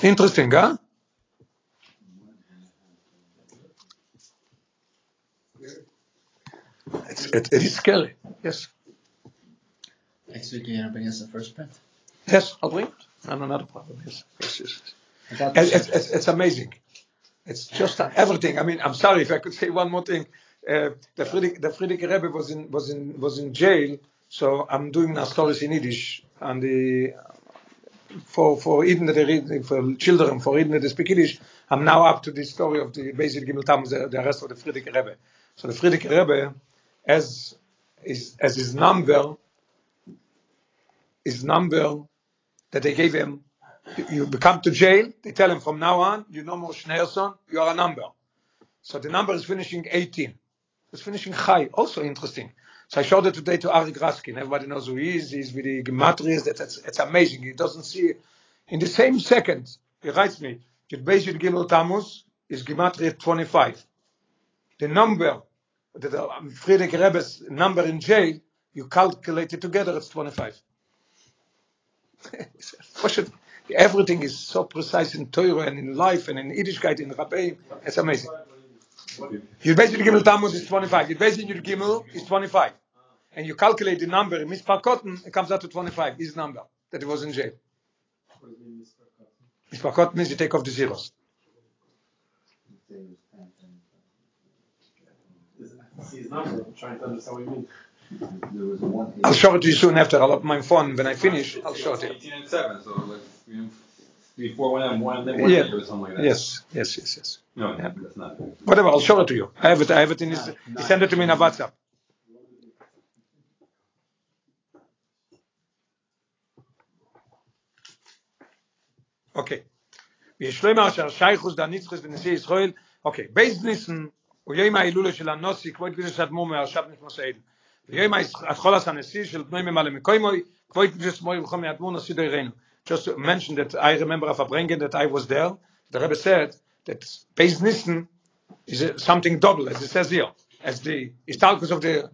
Interesting, huh? It, it is scary. Yes. Next week you're gonna bring us the first print. Yes, I'll bring it. No, no, not a problem. Yes, yes, yes. yes. I It's, it's, amazing. It's just everything. I mean, I'm sorry if I could say one more thing. Uh, the Frierdiker, the Frierdiker Rebbe was in was in was in jail, so I'm doing now stories in Yiddish and the for for Eden that read for children for Eden that they speak Yiddish. I'm now up to the story of the basic Gimel Tammuz, the, the rest of the Frierdiker Rebbe. So the Frierdiker Rebbe, as is as his number, his number that they gave him you become to jail, they tell him from now on, you're no more Schneerson, you are a number. So the number is finishing 18. It's finishing high, also interesting. So I showed it today to Arik Graskin. Everybody knows who he is. He's with the Gematrias. That's, it's, it's amazing. He doesn't see, in the same second, he writes me, Yud Beis Gimel Tammuz is Gematria 25. The number, the, um, Frierdiker Rebbe's number in jail, you calculate it together, it's 25. *laughs* What should- Everything is so precise in Torah and in life and in Yiddishkeit, in Rabbeim. It's amazing. Beis Yud Gimel Tammuz is 25. Yud Beis Yud Gimel is 25. And you calculate the number in Mispar Katan, it comes out to 25, his number, that was in jail. Mispar Katan means you take off the zeros number. I'm trying to understand what you mean. I'll show it to you soon after. I'll open my phone. When I finish, ah, I'll show it to you. 18 and 7, so like, before when I'm one, of one yeah. or something like that. Yes, yes, yes, yes. No, yeah. that's not. Whatever, I'll show it to you. I have it, I have it in his. He sent it to me in a WhatsApp. Okay. Okay, הוא יום ההילולה של הנוסי, כבוד קדוש אדמו"ר מהרש"ב נכנס העיל. ויום התחולת הנשיא של בני ממלא מקוימוי, כבוד קדוש מוי וחום מאדמו"ר נשיא דיירנו. Just to mention that I remember of a bringen that I was there, the Rebbe said that Beis Nissen is something double, as it says here, as the Istalkus of the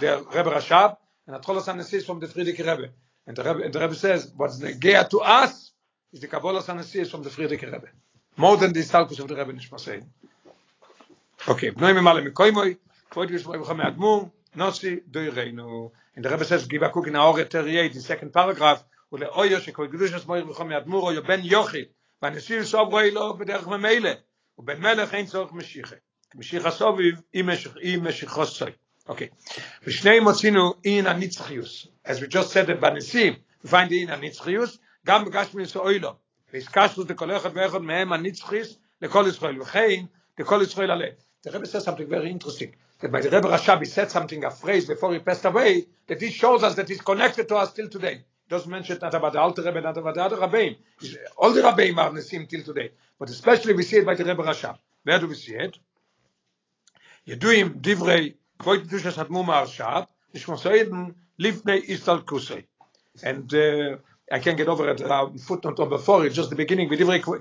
the Rebbe Rashab and Atcholas Anesis from the Friedrich Rebbe. And the Rebbe, and the Rebbe says, what's the gear to us is the Kabbalah Anesis from the Friedrich Rebbe. More than the Stalkus of the Rebbe Nishmasei. Okay, bnoim mal im koimoy, kvod yesh moy kham admum, nosi doy reinu. In der Rebbe says give a cook in our territory, the second paragraph, u le oyo shekol gedush es moy kham admum o ben yochi, va nesil shov goy lo bederch memele, u ben melech ein zorg meshiche. Meshiche soviv im meshich im meshich soy. Okay. Bishnei mosinu in a nitzchius. As we just said that banisim, we find in a nitzchius, גם בגשמי סוילו, והזכשנו את כל אחד ואחד מהם הנצחיס לכל ישראל, וכן לכל ישראל הלב. the Rebbe says something very interesting that by the Rebbe Rashab he said something a phrase before he passed away that he shows us that he's connected to us till today doesn't mention that about the Alter Rebbe, not about the other Rebbeim. All the Rebbeim are Nesim till today. But especially we see it by the Rebbe Rashab. Where do we see it? ידועים דברי כבוד קדושת אדמו מהרש"ב, נשמוסוידן לפני איסטל קוסי. And uh, I can't get over it, uh, footnote or before it, just the beginning,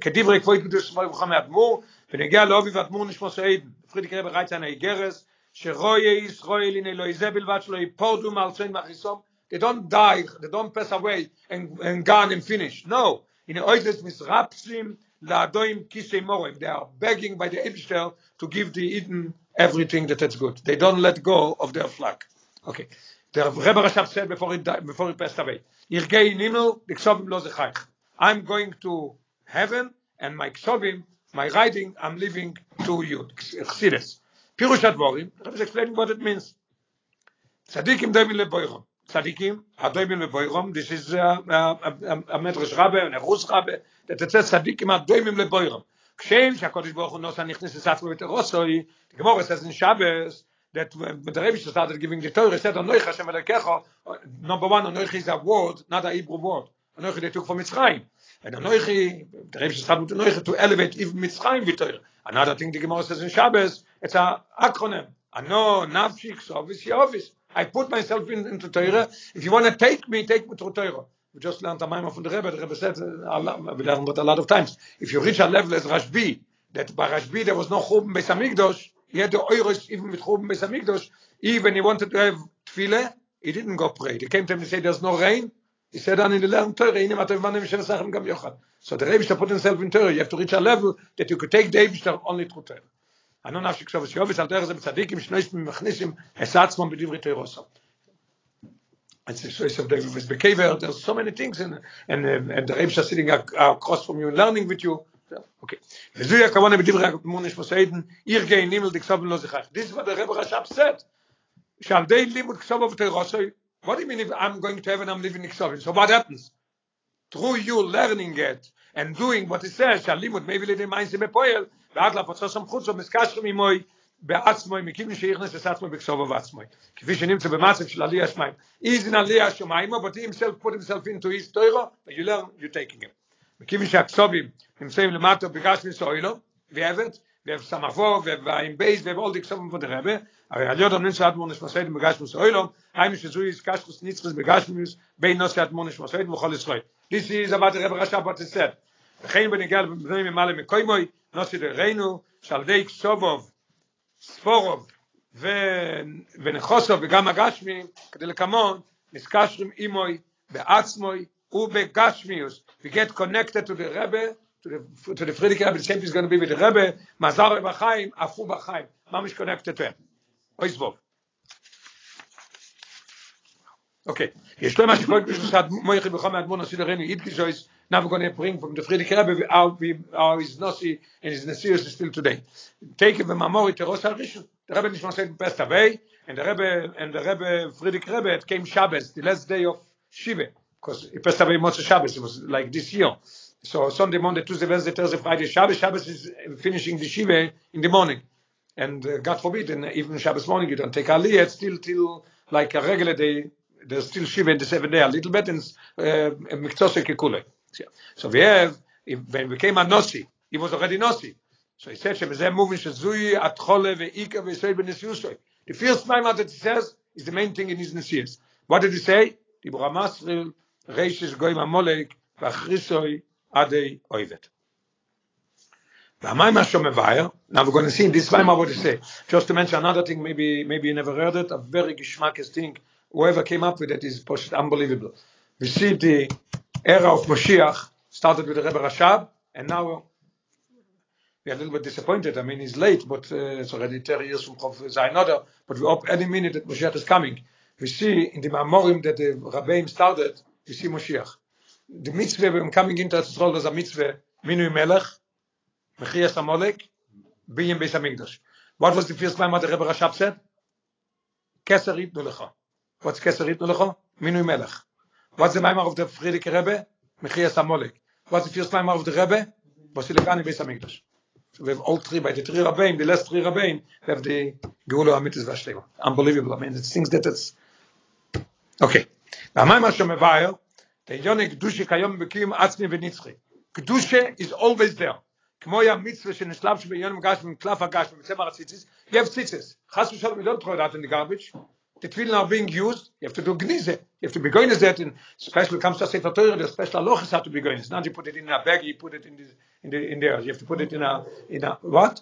כדברי כבוד קדושת מלכם אדמו, ונגיע לאובי ואדמו נשמוסוידן. פרידיק רבי רייצה נאיגרס, שרואי ישראל הנה לא יזה בלבד שלא יפורדו מארצוין מאחיסום, they don't die they don't pass away and and gone and finish no in oides misrapsim la doim kisei morim they are begging by the Eibishter to give the Eden everything that is good they don't let go of their flock okay The Rebbe Rashab said before he before he passed away irgei nimel diksovim lo zechaych. I'm going to heaven and my ksovim my writing I'm leaving to you. Chsides pirush advorim Rebbe is explaining what it means. Tzadikim doim leboirom. Tzadikim adoyim leboyrom this is a a medrash rabbe a rus rabbe that it says tzadikim adoyim leboyrom kshem shakodesh baruch hu nosa nichnes esatzu mit rosoi the gemara says in shabbos that when the Rebbe started giving the Torah, said, Anoich Hashem Elekecha, number one, Anoich is a word, not a Hebrew word. Anoich they took from Mitzrayim. And Anoich, the Rebbe started with Anoich to elevate even Mitzrayim with Torah. Another thing the Gemara says in Shabbos, it's a acronym. Ano, Nafshik, Sovis, Yovis. I put myself in, into Torah. If you want to take me, take me to Torah. We just learned a Maimah from the Rebbe. The Rebbe said, uh, we learned a lot of times. If you reach a level as Rashbi, that by Rashbi there was no Churban Beis Hamikdash, he had the Oiros even with Churban Beis Hamikdash. Even he wanted to have Tefillah, he didn't go pray. They came to him and said, there's no rain. He said, "Ani in the learn Torah, Ine Matav Manem Shem Sachem Gam Yochad. So the Rebbe put himself in Torah. You have to reach a level that you could take the Rebbe only through Torah. אני לא נפשי כסובס יובס, על דרך זה בצדיקים, שנויס מכניסים, עשה עצמם בדברי תירוסו. It's the choice of David with Bekever. There's so many things, and and uh, and the Rebbe are sitting ac- across from you and learning with you. So, Okay. וזוהי הכוונה בדברי המונש מוסעידן, עיר גאי נימל דקסובן לא זכח. This is what the Rebbe Rashab said. שעל די לימוד כסובו ותירוסוי, what do you mean if I'm going to heaven, I'm living in Ksobin? So what happens? through you learning it and doing what it says, שהלימוד מביא לידי מעשה בפועל, ועד להפצו סמכות זו מסקשרים עמוי בעצמוי, מכיוון שיכנס את עצמו בכסובו ועצמוי. כפי שנמצא במצב של עלייה שמיים. He's in עלייה שמיים, but he himself put himself into his Torah, but you learn, you're taking him. מכיוון שהכסובים נמצאים למטה בגש מסוילו, ועבד, וסמכו, ועם בייס, ועול די כסובים der Rebbe, הרי על יודם נמצא עד מונש מסוידים בגש מסוילו, היינו שזוי איסקשקוס ניצחס בגש מסוילים, בין נוסע עד מונש מסוידים וכל ישראל. This is about the Rebbe he said. וכן בנגיע לבני ממלא מקוימוי, נוסי דרנו, שעל די כסובוב, ספורוב, ו- ונחוסוב וגם הגשמי, כדי לקמון, נזקשרים אימוי, בעצמוי ובגשמיוס. We get connected to the Rebbe, to the, to the Friedrich Rebbe, the same is going to be with the Rebbe, מזר בחיים, עפו בחיים. ממש connected to him. סבוב. Okay. יש לו מה שקוראים בשביל מויכי בחום האדמון עשי לרני אידקישויס, now we're going to bring from the Friedrich Rebbe we, how his Nossi and his Nesius is still today. Take it Mamori to Rosh Harishon. The Rebbe Nishma said passed away, and the Rebbe, and the Rebbe, Friedrich Rebbe, it came Shabbos, the last day of Shiva, because it passed away Moshe Shabbos, it was like this year. So Sunday, Monday, Tuesday, Wednesday, Thursday, Friday, Shabbos. Shabbos is finishing the Shiva in the morning. And uh, God forbid, and even Shabbos morning, you don't take Aliyah. It's still till like a regular day. There's still Shiva in the seventh day, a little bit, uh, and Miktsoshe uh. So we have, when we came a Nosi, he was already Nosi. So he said, Shebezeh moving Shezui, Atchole, Ve'ika, Ve'israel, Ve'nesyushoy. The first time that he says is the main thing in his Nesiyas. What did he say? The Bramasril, רישש גויים המולק, ואחריסוי עדי אויבת. והמים השומבייר, now we're going to see in this Weimar what he say. Just to mention another thing, maybe maybe you never heard it, a very geschmackes thing, whoever came up with it is just unbelievable. We see the era of Moshiach started with the Rebbe Rashab, and now we are a little bit disappointed. I mean, he's late, but uh, it's already 30 years from Chof Zainoda, but we hope any minute that Moshiach is coming. We see in the Mamorim that the Rabbeim started, we see Moshiach. The mitzvah when coming into Israel was a mitzvah, Minui Melech, Mechias Amolek, Biyim Beis HaMikdash. What was the first time the Rebbe Rashab said? Keser Yitnu Lecha. What's Keser Yitnu Lecha? Minui Melech. What's the Maimar of the Friedrich Rebbe? Mechias Amolek. What's the first Maimar of the Rebbe? Basilikani Beis HaMikdash. So we have all three, by the three Rabbeim, the last three Rabbeim, we have the Geula HaMitzvah Vashlema. Unbelievable. I mean, it's things that it's... Okay. והמיימר שמבאר, the Yonik Kedusha kayom bekim atzmi v'nitzchi. Kedusha is always there. כמו היה מצווה שנשלב שביום גשם עם קלף הגשם בצמר הציציס, you have tzitzis. חס ושלום, you don't throw that in the garbage. The tefillin are being used, you have to do gnize. You have to be going to that in special comes to Sefer Torah, the special halachas have to be going. It's not you put it in a bag, you put it in, this, in, the, in there. You have to put it in a, in a, what?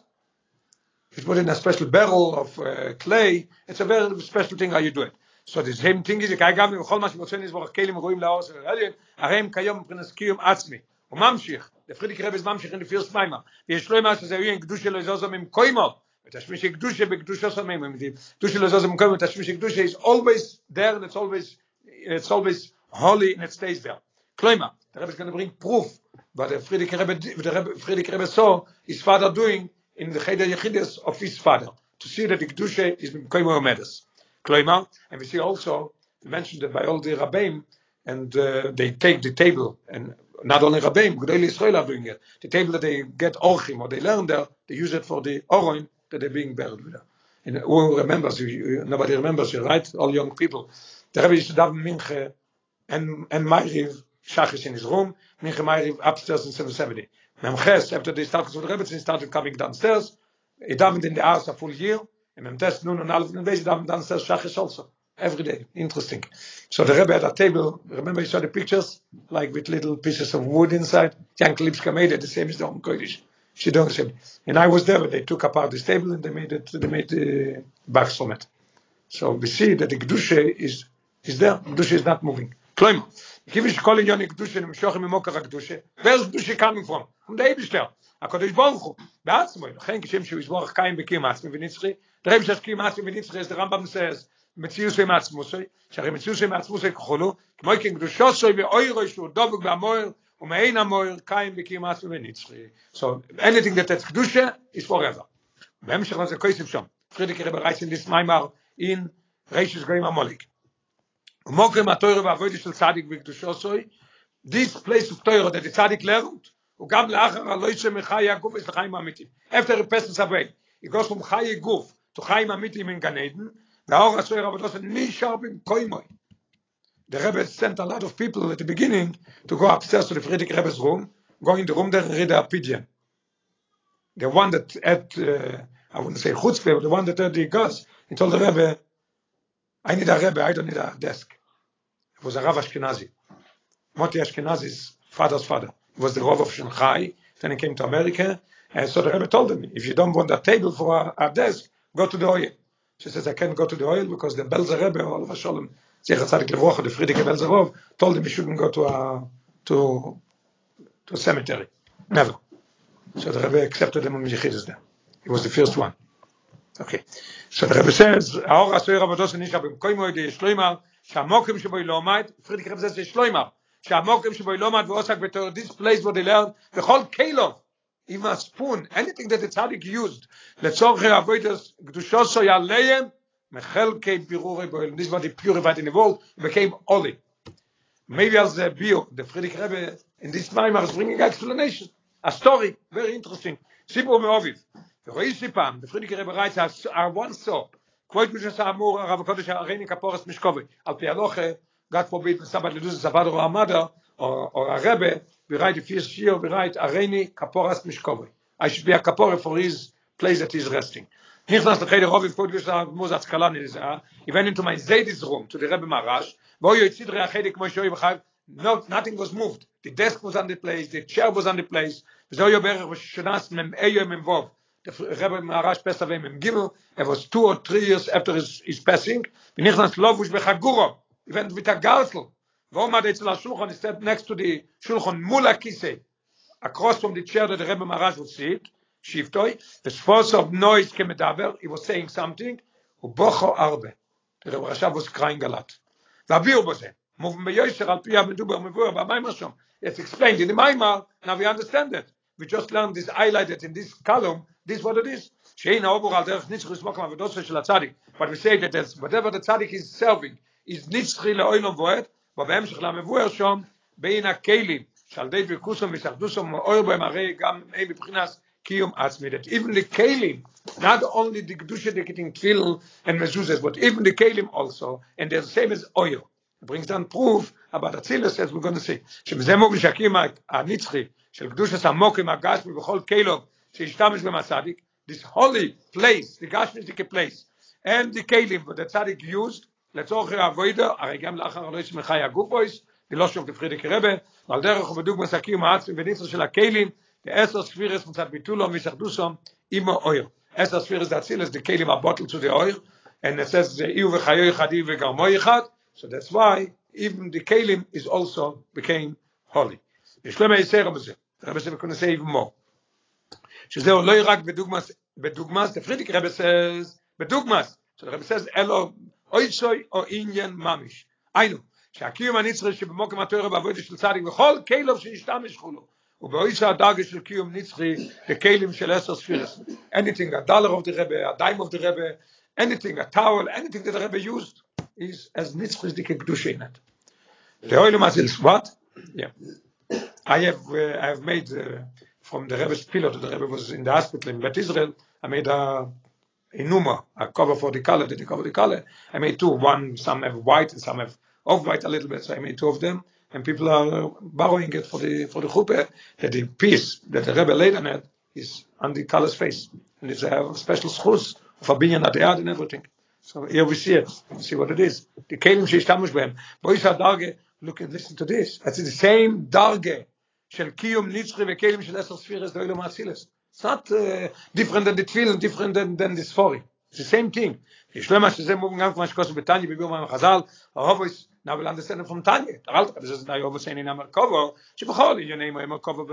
You put it in a special barrel of uh, clay. It's a very special thing how you do it. So the same thing is, kai gam bכל מה שמוצאים לסבור כלים רואים לאור של הליין, הרי הם כיום מבחינת קיום עצמי. הוא ממשיך, לפרידיק רבס ממשיך in the first מיימר, ויש לו מה שזה יהיה קדוש שלו זוזו ממקוימו, ותשמיש קדושה בקדושה סמים, קדוש שלו זוזו ממקוימו, ותשמיש קדושה is always there and it's always, it's always holy and it stays there. Rebbe is going to bring proof, but the Friedrich Rebbe, the Rebbe, Friedrich Rebbe saw his father doing in the Cheder Yechidus of his father, to see that the Kedusha is Mkoimo Omedes. And we see also mentioned by all the Rabbeim, and uh, they take the table, and not only Rabbeim, Gedolei Israel are doing it. The table that they get Orchim, or they learn there, they use it for the Oroin that they're being buried with. And who remembers, nobody remembers you, right? All young people. The Rebbe used to daven Minche and, and Ma'ariv, Shachis in his room, Minche Ma'ariv upstairs in 770. Memches, after they started with the Rebbe, they started coming downstairs. He davened in the house a full year, and Mem Tes Nun and Alef Nvesh davened downstairs Shachis also. Every day. Interesting. So the Rebbe had a table. Remember you saw the pictures? Like with little pieces of wood inside? Janke Lipska made it the same as the Om Kodesh. She done the same. And I was there, they took apart this table and they made it, they made the box from it. So we see that the Kedusha is, is there. Kedusha is not moving. Kloimer. Kivish kol inyon Kedusha nimshochim imokar HaKedusha. Where's Kedusha coming from? From the Eibishter. HaKadosh Baruch Hu. בעצמו, לכן כשם שהוא יסבור קיים בקים עצמי ונצחי, Rebbe says קים עצמי ונצחי, as the Rambam says, מציאוס עם עצמוסי, שהרי מציאוס עם עצמוסי כחולו, כמו כן קדושוסוי ואוירוי שהוא דבוק והמויר, ומעין המויר קיים בקים עצמי ונצחי. So anything that is קדושה is forever. בהמשך לזה כויסף שם, פרידיק רבי רייס in this מיימר in רישוס גויים המוליק. ומוקרים התוירה והעבודה של צדיק בקדושוסוי, this place of Torah that the tzaddik learned, הוא גם לאחר הלא יצא מחיי הגוף יש לחיים he passes away, he goes from חיי גוף to חיים האמיתיים in Gan Eden, והאור הסויר עבודו של נשאר במקוימוי. The Rebbe sent a lot of people at the beginning to go upstairs to the Friedrich Rebbe's room, go in the room there and read the Pigeon. The one that had, uh, I wouldn't say chutzpah, but the one that had the gas, he told the Rebbe, I need a Rebbe, I don't need a desk. It was a Rav Ashkenazi. Moti Ashkenazi's father's father. He was the Rav of Shanghai, then he came to America, and so the Rebbe told him, if you don't want a table for a, a desk, go to the oil. She says, I can't go to the oil because the Belzer Rebbe, all of a shalom, Zecher Tzadik Levrocha, the Friedrich Belzerov, told him he shouldn't go to a, to, to a cemetery. Never. So the Rebbe accepted him on Yechidus there. He was the first one. Okay. So the Rebbe says, האור הסויר עבודו שנשאר במקום מועד יש לו אמר, שהמוקרים שבו היא לא עומד, פרידיק רב זה שיש לו אמר, שהמוקרים שבו לא עומד ועוסק בתור, this place where they learn, וכל קילו, עם הספון, anything that the tzaddik used, לצורכי עבודס, קדושו סוי עליהם, מחלקי בירורי בויל, this was the purified in the world, became holy. Maybe as a bio, the Friedrich Rebbe, in this time, is bringing explanation, a story, very interesting. סיפור מאוביב. ורואי סיפם, the Friedrich Rebbe writes, as I once saw, which is אמור, הרב הקודש הריני כפורס משקובי, על פי הלוכה, God forbid, סבא לדוז סבא or a mother, or, or a Rebbe, we write the first year, we write, הריני כפורס משקובי. I should be a kapore for his place that he's resting. נכנס לחדר רובי פקוד ושל מוזץ קלני לזה, he went into my Zedis room, to the Rebbe Marash, והוא יציד רי החדר כמו שאוי בחייב, no, nothing was moved. The desk was on the place, the chair was on the place, וזהו יהיה בערך בשנה מ"א מ"ו, the Rebbe Maharash passed away in Gimel, it was two or three years after his, his passing, v'nichnas lovush bechaguro, even with a garsel. Vomad Etzel HaShulchan, he sat next to the Shulchan, Mula Kisei, across from the chair that the Rebbe Maharaj would sit, Shiftoi, the source of noise came over, he was saying something, Ubocho Arbe, the Rebbe Rashav was crying a lot. Vavir Boze, Movim Beyoysher, Al Piyah Meduber, Mevur, Bamaim Hashom, it's explained in the Maimar, now we understand it. We just learned this highlighted in this column, this what it is. Shein Obor Al Derech Nitzchus Mokam Avedosha Shel HaTzadik, but we say that whatever the Tzadik is serving, is נצחי לאוילום בועט, ובהמשך למבואר שם, בין הכלים, שעל די דבקוסם ושחדוסם מאויר בהם הרי גם הם מבחינת קיום עצמי. That even the kelim, not only the kedusha the getting tefillin and mezuzahs, but even the kelim also, and the same as oil. It brings down proof about Atzilus, as we're going to see. שבזה מובשקים הנצחי של קדושת המוקים הגשמי בכל כלוב שהשתמש בהם הצדיק, this holy place, the gashmitic place, and the kelim that the tzaddik used, לצורך העבודה, הרי גם לאחר הלא יש מחי הגופויס, לא שוב כפרידיק רבה, ועל דרך ובדוג מסקים העצמי ונצר של הכלים, the ספירס מצד ביטולו וישחדוסו עם האויר. עשר ספירס זה אצילס, the kelim are bottled to the oil, and it says, זה איו וחיו יחדי וגרמו יחד, so that's why even the kelim is also became holy. יש למה יסר בזה, רבי זה מקונה say even more. שזהו לא רק בדוגמס, בדוגמס, the פרידיק רבי says, בדוגמס, so the רבי says, אלו אוי סוי או עניין ממיש. היינו, שהקיום הנצרי שבמוקם התואר בעבודה של צדיק וכל כלוב שנשתמש חולו, ובאויסה הדרגה של קיום נצחי בכלים של עשר ספירס. anything, a dollar of the Rebbe, a dime of the Rebbe, anything, a towel, anything that the Rebbe used is as dike kedusha in it. The oil is what? Yeah. I have uh, I have made uh, from the Rebbe's pillow that the Rebbe was in the hospital in Bet Israel. I made a inuma, a cover for the color, the cover the color. I made two. One, some have white and some have off white a little bit. So I made two of them, and people are uh, borrowing it for the for the chuppah. That the piece that the Rebbe laid on it is on the color's face, and it's a special schus of a binyan at the yard and everything. So here we see it. See what it is. The kelim sheishtamush behem. Bois darge. Look and listen to this. It's the same darge של קיום נצחי וכלים של עשר ספירס דוילו מאצילס. It's not uh, different than the tefillin, different than, than the sfori. It's the same thing. יש למה שזה מובן גם כמו שכוסו בטניה בביאור מים החז"ל, הרובויס, now we'll understand it from Tanya. אל תחד, זה נאי רובוס אין אינם מרכובו, שבכל עניינים הוא מרכובו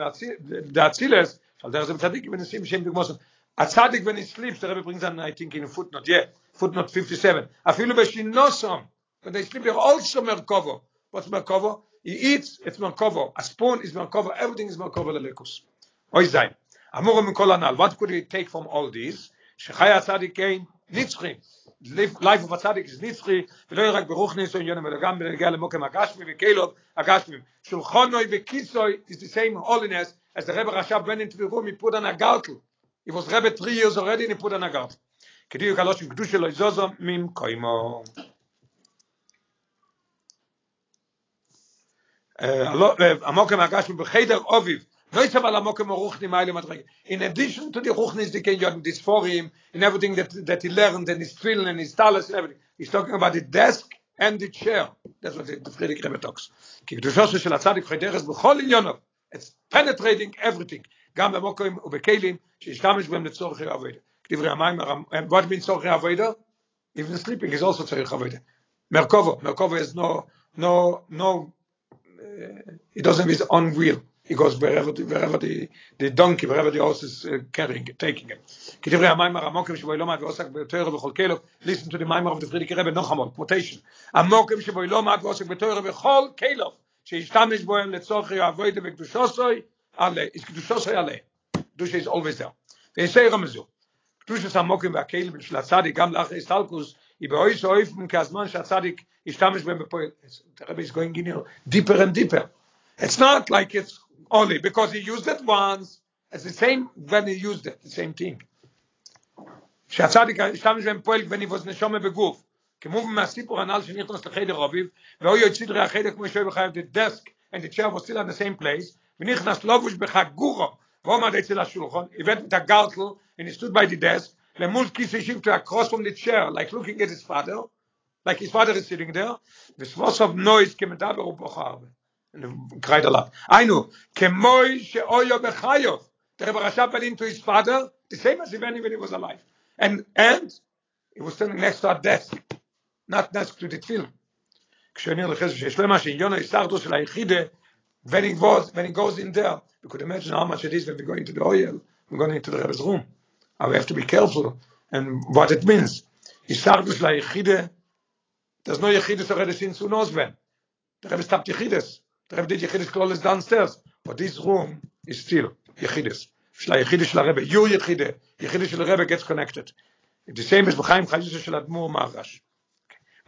באצילס, שעל דרך זה בצדיק ונסים שם דוגמוסם. הצדיק when he sleeps, the Rebbe brings on, I think in a footnote, yeah, footnote 57, אפילו בשינוסום, when they sleep, they're also מרכובו. What's מרכובו? He eats, it's Merkovo. A spoon is Merkovo. Everything is Merkovo lelekus. Oy zayn. Min kol anal. What could we take from all this? שחי הצדיק כן נצחי. of a tzaddik is נצחי, ולא יהיה רק ברוך ניסו עניון, אלא גם בנגיע למוקם הגשמי וקהילות הגשמי. שולחונוי וקיסוי is the same holiness as the Rebbe Rashab went into the room, he put on a gartel. He was Rebbe three years already and he put on a gartel. כדיו קלוש עם קדוש שלו יזוזו מים קוימו. המוקם הגשמי בחדר אוביב, In addition to the Ruchnis, the Ken Jordan is for him, and everything that, that he learned, and his feeling, and his talents, and everything. He's talking about the desk and the chair. That's what the, the Frierdiker Rebbe talks. It's penetrating everything. גם במוקרים ובכלים שהשתמש בהם לצורך העבודה. דברי המים, what means צורך העבודה? Even sleeping is also צורך העבודה. מרכובו, מרכובו is no, no, no, uh, it doesn't mean his own he goes wherever the the donkey wherever the horse is uh, carrying taking it. Kitivrei amaimar amokem shvoy loma veosak betoyre vechol kelov listen to the maimar of the frierdiker rebbe noch amol quotation. Amokem shvoy loma veosak betoyre vechol kelov sheishtamish boem letzorch ale is kdushosoy ale. Kdush is always there. They say ramzu kdush is amokem vekelov shel tzadik gam lach istalkus i beoy shoyfem kazman shel tzadik ishtamish boem bepoel the rebbe is going deeper and deeper. It's not like it's only because he used it once, it's the same when he used it, the same thing. שהצדיק השתמש בהם פועל when he was נשומה בגוף. כמו מהסיפור הנ"ל שנכנס לחדר אביב, והוא יוצא דרי החדר כמו שהוא בחייב the desk and the chair was still in the same place, ונכנס לובוש בחגורו, והוא עמד אצל השולחן, הבאת את הגרטל, and he stood by the desk, למול כיסא שבטו across from the chair, like looking at his father, like his father is sitting there, וסבוס of noise כמדבר ובוכה הרבה. And he cried a lot. היינו, כמוי שאויו בחיו, the Rebbe Rashab went into his father, the same as when he, when he was alive. And and he was standing next to a desk, not next to the film. כשאני הולך שיש לו מה שעניון ההסתרדות של היחידה, when he was, when he goes in there, you could imagine how much it is when we go into the oil, we're going into the Rebbe's room. And we have to be careful and what it means. הסתרדות של היחידה, there's no יחידס already since who knows when. The Rebbe stopped יחידס. The Rebbe did יחידס close downstairs. But this room is still יחידס. של היחידה של הרבי, your יחידה, יחידה של הרבי gets connected. The same is בחיים חייסו של אדמו"ר מהרש.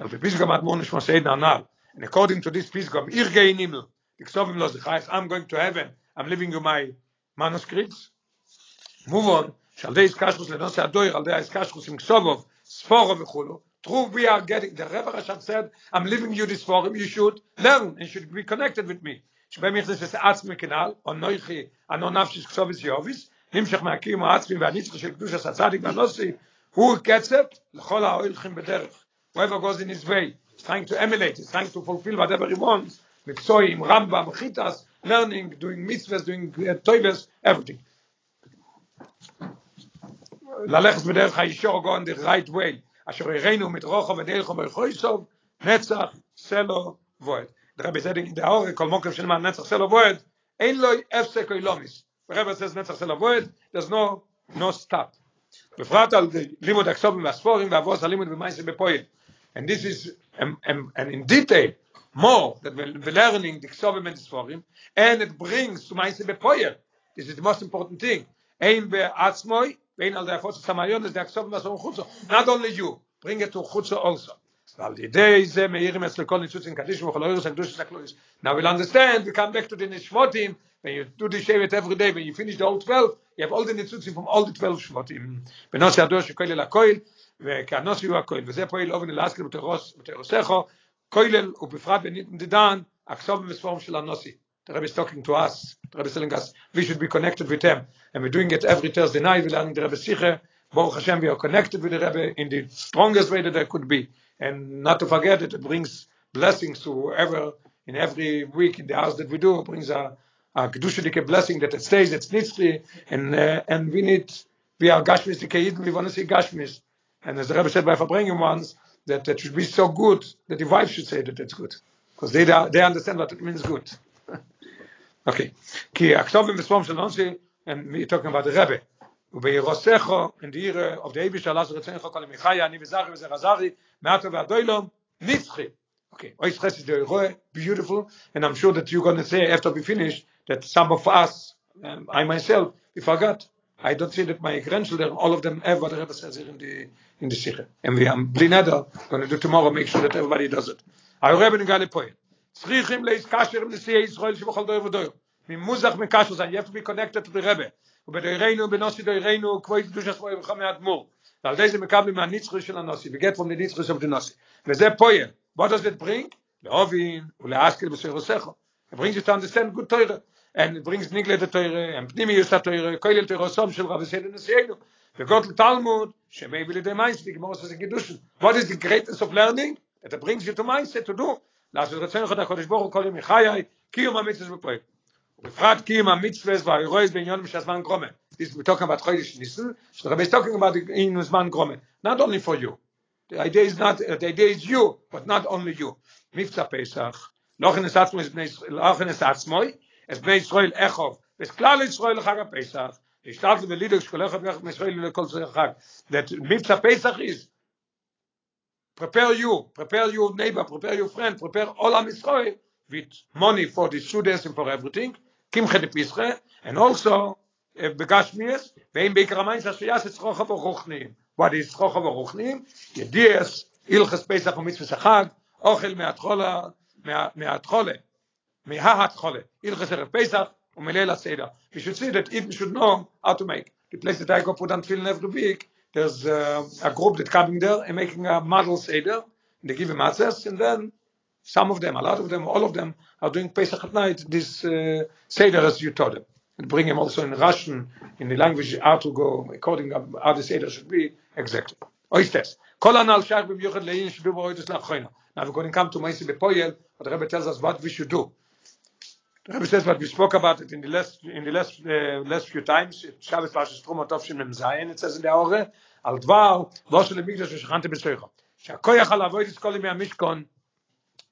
אבל בפסגום אדמו"ר נשמע סעיד נענל. And according to this גאי נימל, לכתוב אם לא זה חייס, I'm going to heaven, I'm living you my manuscripts. move on, שעל די איסקשרוס לנושא הדויר, על די איסקשרוס עם כסובוב, ספורו וכולו, true we are getting, the Rebbe Rashab said, I'm leaving you this forum, you should learn, and should be connected with me. שבהם יכנס את עצמי כנעל, או נויכי, אנו נפשי כסובס יוביס, נמשך מהקים העצמי והנצחי של קדוש הצדיק והנוסי, הוא קצת לכל ההולכים בדרך. whoever goes in his way, trying to emulate, is trying to fulfill whatever he wants, מקצועים, רמב"ם, חיטס, learning, doing mitzvahs, doing uh, toivers, everything. ללכת בדרך הישור, go on the right way, אשר הראינו מתרוחו ודרכו וחויסוב, נצח, סלו, וועד. Der Rebbe said in der Aure, kol mokem shen man netzach selo voed, ein loy efsek oy lomis. The Rebbe says netzach selo voed, there's no, no stop. בפרט על לימוד הכסובים והספורים והבוס הלימוד במייסר בפויל. And this is, um, um, and in detail, more that we're we're learning the Ksovim and the Sforim, and it brings to Meiser Bepoyer. This is the most important thing. Ein be'atzmoi, vein al de'afot samayon, is the Ksovim והספורים chutzo. Not only you, bring it to chutzo also. ועל ידי זה מאירים אצל כל ניצוץ עם קדיש וכל אוירוס הקדוש של הקלויס. Now we'll understand, we come back to the Nishvotim, when you do the Shevet every day, when you finish the whole 12, you have all the ניצוצים from all the 12 שבוטים. בנושא הדור שכולל אל הכויל, וכאנוסי הוא הכויל, וזה פועל אובן אלעסקל בתרוסכו, כולל ובפרט בנידן, הכסוב במספורם של הנוסי. The Rebbe is talking to us, the Rebbe is telling us, we should be connected with them, and we're doing it every Thursday night, we're learning the Rebbe Sicher, Baruch Hashem, we are connected with the Rebbe in the strongest way that there could be. And not to forget that it brings blessings to whoever in every week in the house that we do, it brings a, a Kedushadike blessing that it stays, it's Nitzri, and, uh, and we need, we are Gashmis we want to see Gashmis. And as the Rebbe said by Farbrengen once, that it should be so good that the wife should say that it's good. Because they, they understand what it means good. Okay. כי הכתובים בספורם של נונסי, and we're talking about the Rebbe. ובירוסכו, in the year of the Abish, Allah רצונך כל המחיה, אני וזכי וזר עזרי, מעטו והדוילום, נצחי. Okay, Ois Ches is the Roe, beautiful, and I'm sure that you're going to say after we finish that some of us, um, I myself, we forgot. I don't see that my grandchildren, all of them have what the Rebbe says in the in the Sikha. And we are blineder going to do tomorrow, make sure that everybody does it. Our Rebbe Ngali Poel. צריכים להתקשר עם נשיאי ישראל שבכל דויר ודויר. ממוזך מקשר זה, יפה בי קונקטת ברבה. ובדוירנו, בנוסי דוירנו, כבוי קדוש עצמו ירוחה מהדמור. ועל די זה מקבל מהניצחוי של הנוסי, וגט פרום לניצחוי של הנוסי. וזה פויר. What does it bring? לאובין, ולאסקל בסוירו סכו. It brings you to understand good Torah. And it brings נגלה את התוירה, הם פנימי יש את התוירה, כולל תוירו סום של רבי סיידן נשיאנו. וגוט לתלמוד, שמי בלידי מיינס, לגמור עושה זה גידוש. What is the greatness of learning? It brings you to mindset to do. לעשות רצון אחד הקודש ברוך הוא כל יום מחיי, קיום המצווה בפועל. ובפרט קיום המצווה והאירויס בעניון שהזמן גרומה. This we're talking about חודש ניסן, שהרבי is talking about in זמן גרומה. Not only for you. The idea is not, the idea is you, but not only you. מבצע פסח, לא כנס עצמו, לא כנס עצמו, es bnei Israel echov, es klal Israel לחג הפסח, השתלת בלידוק שכל אחד ואחד מישראל לכל חג. That מבצע פסח is, prepare you, prepare your neighbor, prepare your friend, prepare all Am Israel with money for the students and for everything, kimche de pische, and also uh, begashmies, ואם בעיקר המים שעשייה שצרוך ורוחניים. What is צרוך ורוחניים? ידיעס, הלכס פסח ומצווה החג, אוכל מהתחולה, מה- מהתחולה, מההתחולה, הלכס ערב פסח ומליל הסדר. You should see that even should know how to make. The place that I go put on tefillin every week, there's uh, a group that coming there and making a model seder, they give him access, and then some of them, a lot of them, all of them are doing Pesach at night, this uh, Seder as you taught them. And bring him also in Russian, in the language, how to go, according to how the Seder should be, exactly. Oistes. Kol anal shach b'myuchat le'in b'roitus la'achroina. Now we're going to come to Maisi Bepoyel, but Rebbe tells us what we should do. Rabbi says what we spoke about it in the last in the last uh, last few times. Shabbos was just from atof shem zayin. It says in the hora al dvar lo shel mikdash shechant besoycha. Shakoy yachal avoid is kolim yamishkon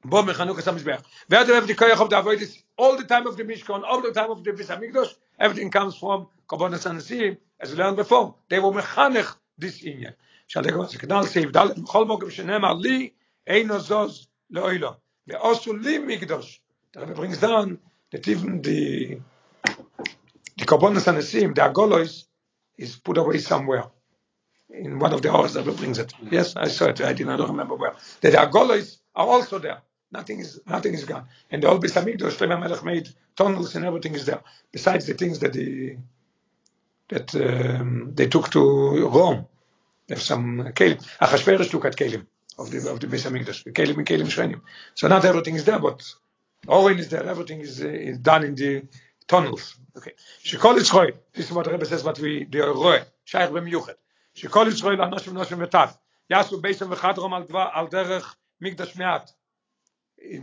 bo mechanuk esam mishbech. Ve'ad rabbi kol yachov da is all the time of the mishkon, all the time of the bisham mikdash. Everything comes from kabon esan as we learned before. They were mechanech this inyan. Shalek was a kedal seiv dal mechol mokem shenem ali ein ozoz leoilo. Ve'osu li mikdash. Rebbe brings down that even the the Kabbanas Anasim, the the Agolois, is put away somewhere. In one of the hours that brings it. Yes, I saw it. I did not remember where. The Agolois are also there. Nothing is nothing is gone. And the old Beis Hamikdash, Shlomo Melech made tunnels and everything is there. Besides the things that the that um, they took to Rome. There's some kelim. Achashverosh took at kelim of the of the Beis Hamikdash. Kelim and kelim shrenim. So not everything is there, but Owen is there. Everything is uh, is done in the tunnels. Okay. Shekol Yisroel. This is what the Rebbe says. What we the roe shaykh b'miyuchet. Shekol Yisroel anoshim noshim v'tav. Yasu beisam v'chadrom al dva al derech mikdash me'at.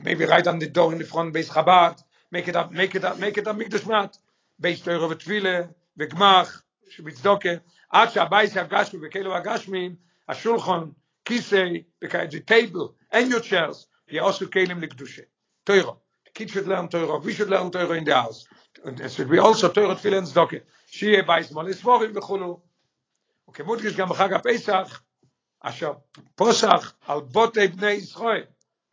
Maybe right on the door in the front Beis Chabad. Make it up. Make it up. Make it up mikdash me'at. Beis Teiro v'tvile v'gmach שבצדוקה, עד שהבית הגשמי וכאילו הגשמים, השולחן, כיסא, the table, and your chairs, יהיה also כלים לקדושה. תוירו. The kid should learn Torah. We should learn Torah in the house. And it should be also Torah תפילה and צדוקה. שיהיה בית שמאל לסבורים וכולו. וכמודגש גם בחג הפסח, אשר פוסח על בוטי בני ישראל.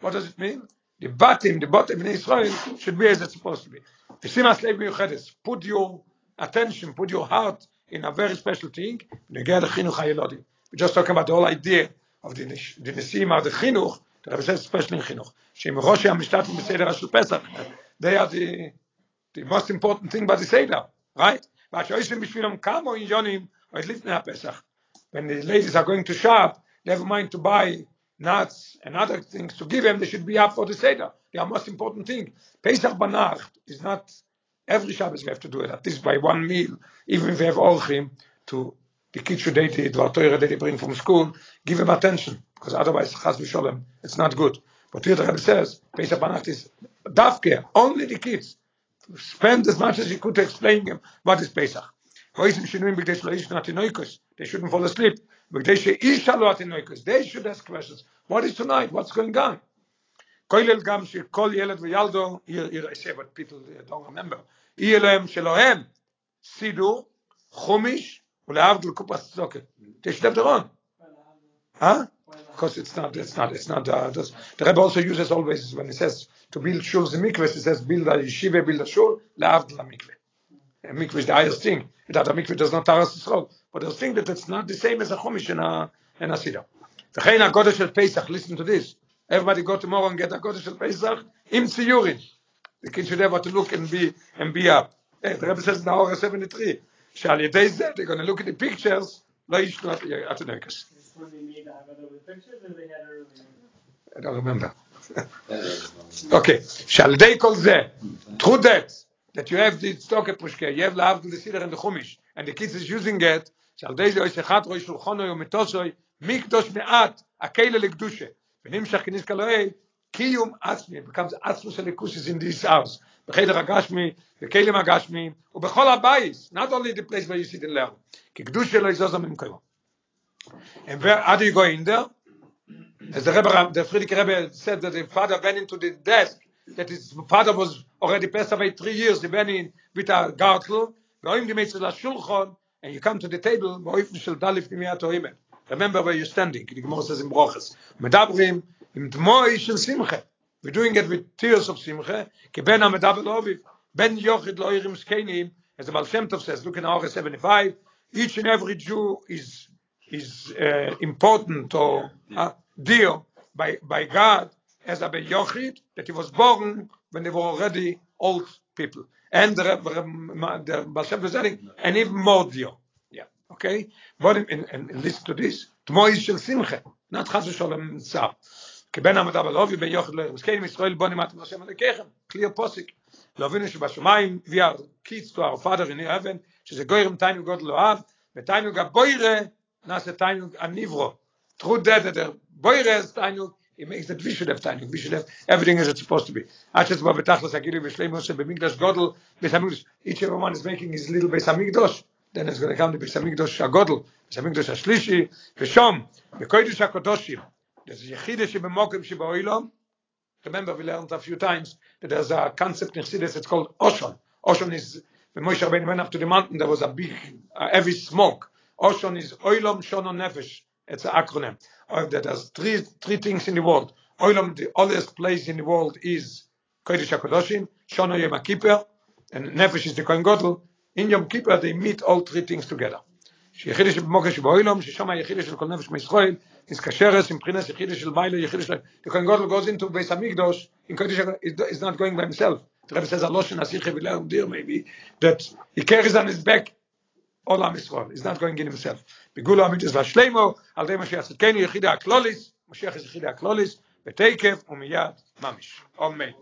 What does it mean? The bottom, the bottom בני ישראל should be as it's supposed to be. ושימת לב מיוחדת. Put your attention, put your heart in a very special thing, נגיע לחינוך הילודים. We just talking about the whole idea of the, the נשיאים of the חינוך, the Rebbe says especially in Chinuch. Shem Rosh HaMishtatim Seder Ashul Pesach. They are the, the most important thing about the Seder, right? But Shoishim Bishvilam Kamo in Yonim, or at least Pesach. When the ladies are going to shop, never mind to buy nuts and other things to give them, they should be up for the Seder. They are most important thing. Pesach Banacht is not every Shabbos we have to do it, at least by one meal, even if we have Orchim, to the kids should eat it, or Torah that they bring from school, give them attention, because otherwise, Chas v'sholem, it's not good. But here the Rebbe says, Pesach Banach is dafke, only the kids. Spend as much as you could to explain them what is Pesach. Hoisim shinuim b'gdei shlo ish natinoikos. They shouldn't fall asleep. B'gdei she'ish lo atinoikos. They should ask questions. What is tonight? What's going on? כולל גם שכל ילד וילדו, I say what people don't remember, יהיה להם שלהם סידור, חומיש, ולהבדיל קופת צדוקה. יש דבדרון. Huh? Because it's not, it's not, it's not, uh, this, the Rebbe also uses always, when he says to build shuls and mikvahs, he says build a yeshiva, build a shul, leavdil a mikveh. A mikveh is the highest thing. That a mikveh does not taras Yisrael. But the thing that it's not the same as a chumish and a, and a siddur. וכן הגודל של פסח, listen to this. Everybody go tomorrow and get a Kodesh של Pesach עם ציורים. The kid should have what to look and be, and be up. Hey, the Rebbe says in Naora 73, שעל ידי זה, they're going to look at the pictures, לא ישנו התנקס. When they made the Haggadah with pictures, or they had it earlier? I don't remember. okay, שעל ידי כל זה, through that, that you have the stocket pushke, you have להבדיל the siddur and the chumish, and the kids is using it, שעל ידי זה יש אחד רואי שולחונו ומטוסוי, מקדוש מעט, הכלא לקדושה. ונמשך כניס כלואי, קיום עצמי, becomes עצמו של ליכוס is in this house, בחדר הגשמי, בכלים הגשמי, ובכל הבייס, not only the place where you sit and learn, כי קדוש שלו יזוז ממקומו. And where, do you go in there? As the Rebbe, the Friedrich Rebbe said that the father went into the desk, that his father was already passed away three years, he went in with a gartel, going make the shulchan, and you come to the table, באופן של דלף פנימיית האימא. Remember where you're standing, the Gemara says in Brochus. מדברים עם דמוי של שמחה. We're doing it with tears of simcha. Keben amedav loviv. Ben yochid loirim skenim. As the Baal Tov says, look in our 75, each and every Jew is is uh, important or uh, dear by by God as a Ben Yochid that he was born when they were already old people. And the, the Baal Shem Tov said, and even more dear. Yeah. Okay? But and, and, and listen to this. Tomorrow is Shel Simcha, not Chas Shalom Tzab. כבן ben ame dav lov you ben yochle masken israel bon imat voshem de kekhem kli oposik lo vin esh ba shmayim viar kids far father in heaven she ze goyim time you god lo haf נעשה time הניברו. ga boyre nas a time un nivro trud det der boyre is a time he makes a wish for a time wish for everything is as it supposed to be i just want to taxles a kili mit shlomo ben gesdeld is making his little bes then it's going to come to his bes amikdos a goddel she making shlishi she shom be there's remember we learned a few times that there's a concept in Chassidus it's called oshon. Oshon is when Moshe Rabbeinu went up to the mountain there was a big uh, heavy smoke. Oshon is oilam shonon nefesh. It's an acronym. Of that there's three three things in the world. Oilam the oldest place in the world is kodesh hakodoshim shono yom kippur and nefesh is the kohen gadol. In yom kippur they meet all three things together שיחיד של מוקש באוילום ששם היחיד של כל נפש מישראל is kasheres in של yechide shel mailo yechide shel the kohen gadol goes into base hamikdash in kodesh is not going by himself. The rabbi says a lotion asir chevila um dir maybe that he carries on his back all am israel is not going in himself. Bigulo amit is vashlemo al dem she yachid ken yechide aklolis mashiach is yechide aklolis betekev mamish. Amen.